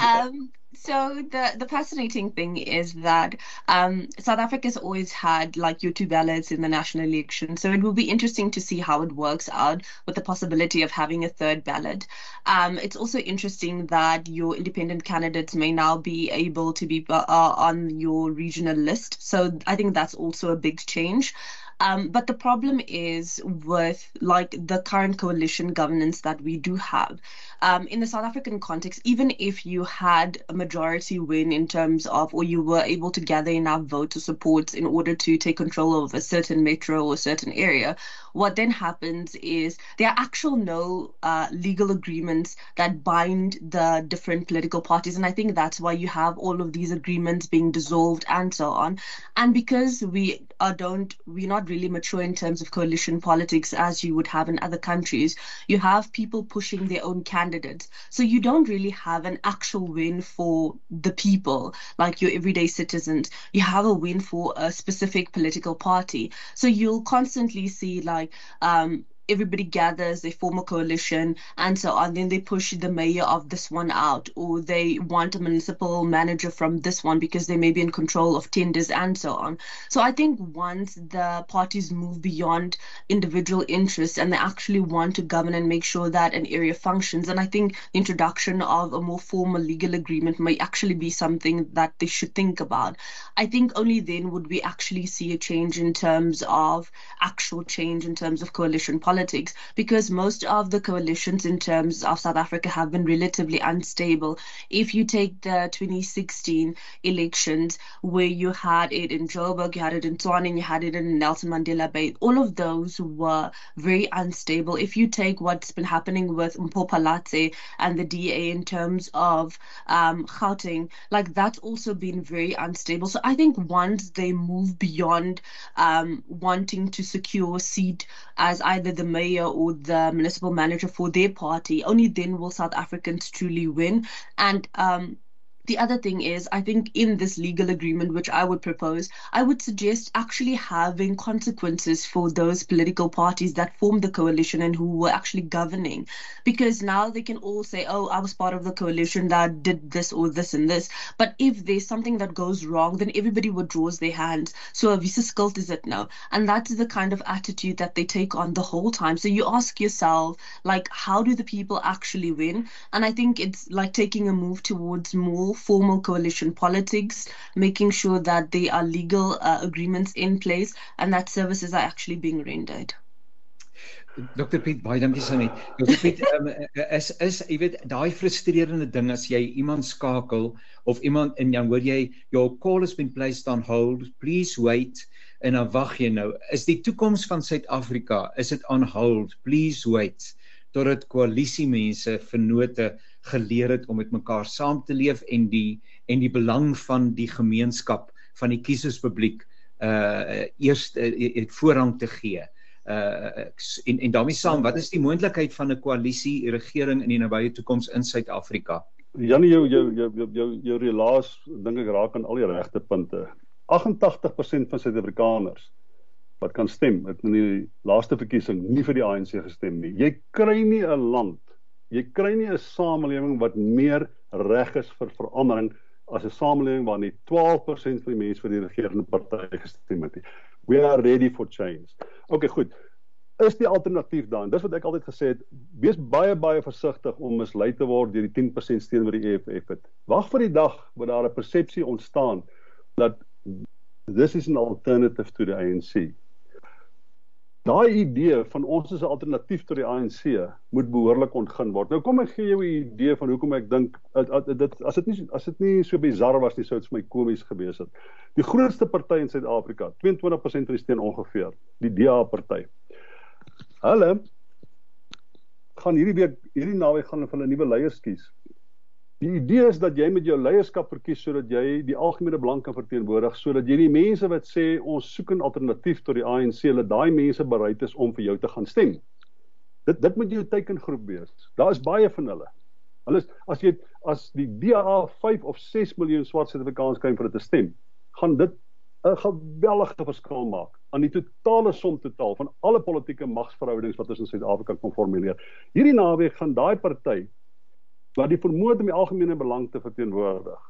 um so the the fascinating thing is that um, South Africa's always had like your two ballots in the national election, so it will be interesting to see how it works out with the possibility of having a third ballot. Um, it's also interesting that your independent candidates may now be able to be uh, on your regional list, so I think that's also a big change. Um, but the problem is with like the current coalition governance that we do have. Um, in the South African context, even if you had a majority win in terms of, or you were able to gather enough voter support in order to take control of a certain metro or certain area, what then happens is there are actual no uh, legal agreements that bind the different political parties. And I think that's why you have all of these agreements being dissolved and so on. And because we uh, don't, we're not really mature in terms of coalition politics as you would have in other countries, you have people pushing their own candidates. So you don't really have an actual win for the people, like your everyday citizens. You have a win for a specific political party. So you'll constantly see like um, everybody gathers, they form a coalition, and so on. Then they push the mayor of this one out, or they want a municipal manager from this one because they may be in control of tenders and so on. So I think once the parties move beyond individual interests and they actually want to govern and make sure that an area functions, and I think the introduction of a more formal legal agreement may actually be something that they should think about. I think only then would we actually see a change in terms of actual change in terms of coalition politics politics because most of the coalitions in terms of South Africa have been relatively unstable. If you take the 2016 elections, where you had it in Joburg, you had it in Tshwane, and you had it in Nelson Mandela Bay, all of those were very unstable. If you take what's been happening with Mpopalatse and the DA in terms of um, Gauteng, like that's also been very unstable. So I think once they move beyond um, wanting to secure a seat as either the mayor or the municipal manager for their party, only then will South Africans truly win. And um, the other thing is, I think in this legal agreement, which I would propose, I would suggest actually having consequences for those political parties that formed the coalition and who were actually governing. Because now they can all say, oh, I was part of the coalition that did this or this and this. But if there's something that goes wrong, then everybody withdraws their hands. So a visa skuld is it now? And that's the kind of attitude that they take on the whole time. So you ask yourself, like, how do the people actually win? And I think it's like taking a move towards more formal coalition politics, making sure that there are legal uh, agreements in place and that services are actually being rendered. Dr Piet baie dankie Sanet. Dr Piet [LAUGHS] um, is is jy weet daai frustrerende ding as jy iemand skakel of iemand en dan hoor jy your call has been placed on hold please wait en dan wag jy nou is die toekoms van Suid-Afrika is dit on hold please wait totdat koalisie mense vennote geleer het om met mekaar saam te leef en die en die belang van die gemeenskap van die kieserspubliek uh eers uh, voorrang te gee. Uh en en daarmee saam, wat is die moontlikheid van 'n koalisie regering in die nabye toekoms in Suid-Afrika? Janie jou jou jou jou jou, jou relaas dink ek raak aan al die regte punte. 88% van Suid-Afrikaners wat kan stem, het in die laaste verkiesing nie vir die ANC gestem nie. Jy kry nie 'n land jy kry nie 'n samelewing wat meer reg is vir verandering as 'n samelewing waar net 12% van die mense vir die regerende party gestem het. We are ready for change. Okay, goed. Is die alternatief dan? Dis wat ek altyd gesê het, wees baie baie versigtig om mislei te word deur die 10% steun wat die EFF het. Wag vir die dag waar daar 'n persepsie ontstaan dat this is an alternative to the ANC. Daai idee van ons is 'n alternatief tot die ANC moet behoorlik ontgin word. Nou kom ek gee jou 'n idee van hoekom ek dink dit as dit nie as dit nie so bizar was nie sou dit vir my komies gewees het. Die grootste party in Suid-Afrika, 22% van die steun ongeveer, die DA party. Hulle gaan hierdie week hierdie naweek gaan hulle nuwe leiers kies. Die idee is dat jy met jou leierskap verkies sodat jy die algemene belang kan verteenwoordig sodat jy die mense wat sê ons soek 'n alternatief tot die ANC, hulle daai mense bereid is om vir jou te gaan stem. Dit dit moet jou teikengroep wees. Daar is baie van hulle. Hulle is as jy as die DA 5 of 6 miljoen swart Suid-Afrikaners kry vir dit te stem, gaan dit 'n geweldige verskil maak aan die totale som totaal van alle politieke magsverhoudings wat ons in Suid-Afrika kon formuleer. Hierdie naweek gaan daai party wat die vermoë om die algemene belang te verteenwoordig.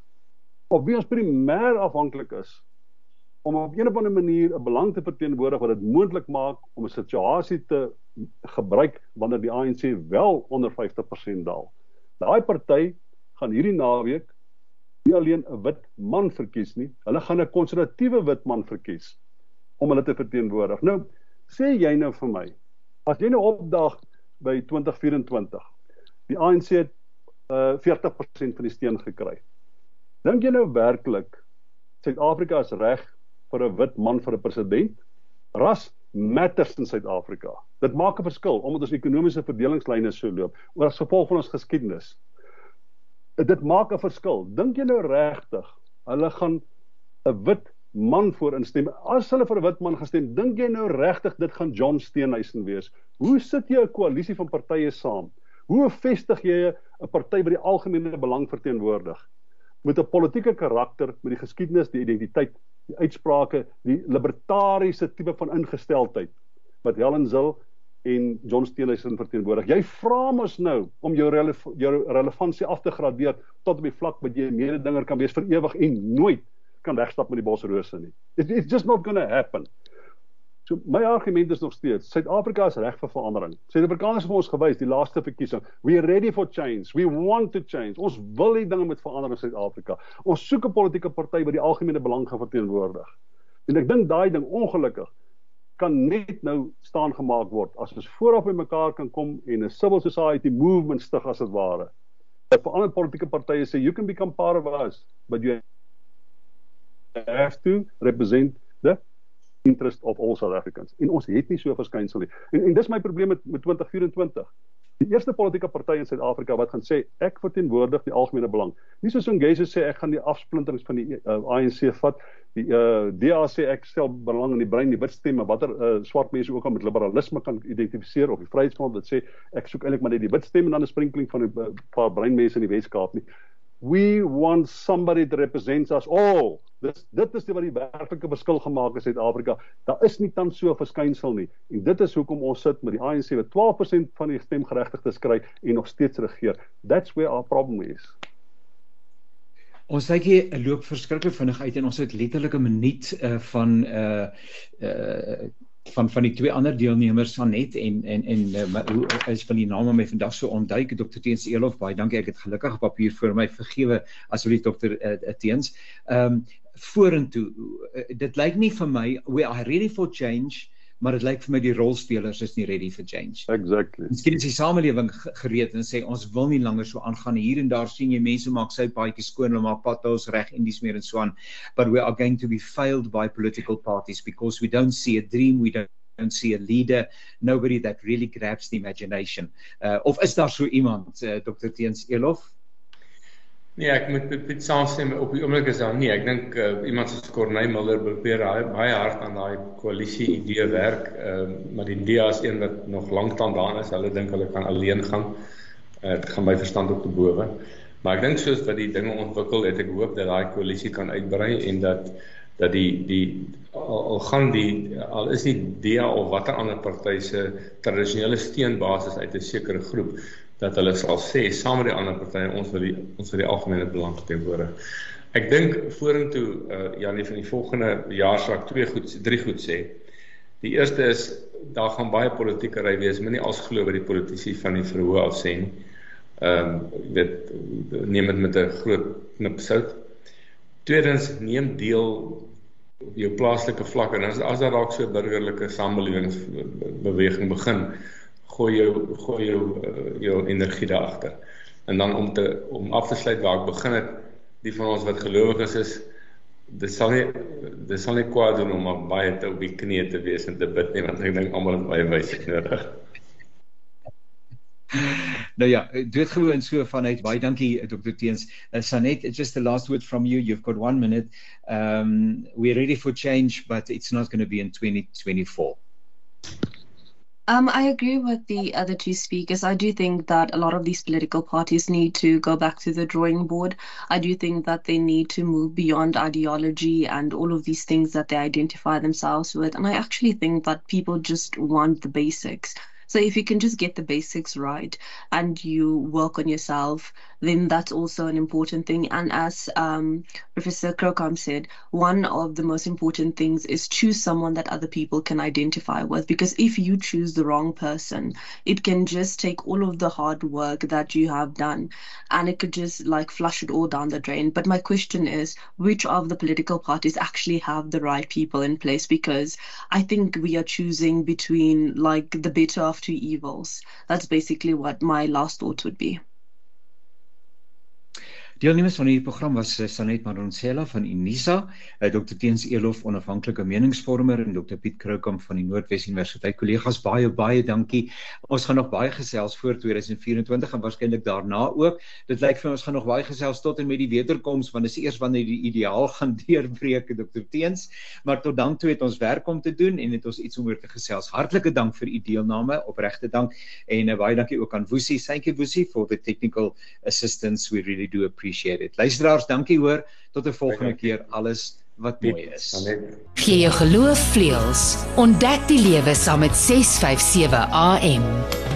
Of wie ons primêr afhanklik is om op 'n of ander manier 'n belang te verteenwoordig wat dit moontlik maak om 'n situasie te gebruik wanneer die ANC wel onder 50% daal. Daai party gaan hierdie naweek nie alleen 'n wit man verkies nie, hulle gaan 'n konservatiewe wit man verkies om hulle te verteenwoordig. Nou sê jy nou vir my, as jy nou opdag by 2024, die ANC het uh 40% van die steun gekry. Dink jy nou werklik Suid-Afrika is reg vir 'n wit man vir 'n president? Ras matters in Suid-Afrika. Dit maak 'n verskil omdat ons ekonomiese verdelingslyne so loop oor as gevolg van ons geskiedenis. Dit maak 'n verskil. Dink jy nou regtig hulle gaan 'n wit man voor instem? As hulle vir 'n wit man gestem, dink jy nou regtig dit gaan John Steenhuisen wees? Hoe sit jy 'n koalisie van partye saam? Hoe vestig jy 'n party wat die algemene belang verteenwoordig? Met 'n politieke karakter, met die geskiedenis, die identiteit, die uitsprake, die libertariese tipe van ingesteldheid wat Helen Zil en John Steenhuisen verteenwoordig. Jy vra mos nou om jou relef jou relevantie af te gradeer tot op die vlak wat jy 'n mededinger kan wees vir ewig en nooit kan wegstap met die bosrose nie. It's just not going to happen. So my argument is nog steeds Suid-Afrika is reg vir verandering. Suid-Afrikaners het vir ons gewys die laaste verkiesing. We are ready for change. We want to change. Ons wil die dinge met verander in Suid-Afrika. Ons soek 'n politieke party wat die algemene belang gaan verteenwoordig. En ek dink daai ding ongelukkig kan net nou staan gemaak word as ons vooraf by mekaar kan kom en 'n civil society movement stig as dit ware. Dat vir ander politieke partye sê you can become part of us, but you have to represent the interest of all South Africans. En ons het nie so verskynsel nie. En en dis my probleem met met 2024. Die eerste politieke party in Suid-Afrika wat gaan sê ek verteenwoordig die algemene belang. Nie soos Ngesi sê ek gaan die afsplinterings van die uh, ANC vat. Die uh, DA sê ek stel belang in die brein, die wit stemme, watter uh, swart mense ook al met liberalisme kan identifiseer of die Vryheidsfront wat sê ek soek eintlik maar net die wit stemme en dan 'n sprenkling van 'n uh, paar breinmense in die Wes-Kaap nie. We want somebody that represents us all. Dis dit is wat die werklike verskil gemaak het in Suid-Afrika. Daar is nie tans so 'n verskynsel nie. En dit is hoekom ons sit met die ANC wat 12% van die stemgeregtigdes kry en nog steeds regeer. That's where our problem is. Ons sê jy loop verskriklik vinnig uit en ons het letterlik 'n minuut uh, van uh uh van van die twee ander deelnemers van net en en en uh, hoe is van die name my vandag so onduik Dr Teens Elof baie dankie ek het gelukkig papier vir my vergewe asseblief Dr uh, Teens. Ehm um, vorentoe uh, dit lyk nie vir my we are ready for change maar dit lyk vir my die rolspelers is nie ready for change. Exactly. Miskien is die samelewing gereed en sê ons wil nie langer so aangaan hier en daar sien jy mense maak sy paadjies skoon, hulle maak potholes reg en dis meer en so aan. But we are going to be failed by political parties because we don't see a dream, we don't don't see a leader nobody that really grabs the imagination uh, of is daar so iemand uh, Dr Teens Elof Nee, ek moet met Piet saamstem op die oomblik is daar nie. Ek dink uh, iemand soos Corneille Miller probeer baie hard aan daai koalisie idee werk, uh, maar die DA is een wat nog lank dan daar is. Hulle dink hulle kan alleen gaan. Uh, dit gaan by verstand op te bowe. Maar ek dink soos wat die dinge ontwikkel, het ek hoop dat daai koalisie kan uitbrei en dat dat die die al, al gaan die al is nie DA of watter ander party se tradisionele steunbasis uit 'n sekere groep dat hulle sal sê saam met die ander partye ons wil die ons wil die algemene belang teenwoorde. Ek dink vorentoe uh, Janie van die volgende jaar sal ek twee goed drie goed sê. Die eerste is daar gaan baie politieke ry wees, moenie als glo wat die politici van die verhoog af sê. Ehm um, dit neem dit met 'n groot knip sout. Tweedens neem deel op jou plaaslike vlak en as as daar dalk so burgerlike samelewingsbeweging begin gooi jou gooi jou uh, jou energie daar agter. En dan om te om af te sluit waar ek begin het, die van ons wat gelowiges is, dit sal nie dit sal nie kwaad doen om baie te op die knieë te wees en te bid nie, want ek dink almal het baie wysheid [LAUGHS] nodig. nou ja, dit gewoon so vanuit baie dankie Dr Teens. Uh, Sanet, just the last word from you. You've got 1 minute. Um we're ready for change, but it's not going to be in 2024. Um, I agree with the other two speakers. I do think that a lot of these political parties need to go back to the drawing board. I do think that they need to move beyond ideology and all of these things that they identify themselves with. And I actually think that people just want the basics. So if you can just get the basics right and you work on yourself, then that's also an important thing. And as um, Professor Krokam said, one of the most important things is choose someone that other people can identify with. Because if you choose the wrong person, it can just take all of the hard work that you have done and it could just like flush it all down the drain. But my question is, which of the political parties actually have the right people in place? Because I think we are choosing between like the better of two evils. That's basically what my last thought would be. Deelnemers van hierdie program was uh, Sanet Maronsela van Unisa, uh, Dr Teens Elof onafhanklike meningsvormer en Dr Piet Kroukamp van die Noordwes Universiteit. Kollegas baie baie dankie. Ons gaan nog baie gesels voor 2024 en waarskynlik daarna ook. Dit lyk vir ons gaan nog baie gesels tot en met die wederkoms want dis eers wanneer die ideaal [LAUGHS] gaan deurbreek Dr Teens. Maar tot dan toe het ons werk om te doen en het ons iets om oor te gesels. Hartlike dank vir u deelname, opregte dank en uh, baie dankie ook aan Woesie. Thank you Woesie for the technical assistance. We really do appreciate appreciate it. Luisteraars, dankie hoor. Tot 'n volgende keer. Alles wat mooi is. Gee jou geloof vleuels. Ontdek die lewe saam met 657 AM.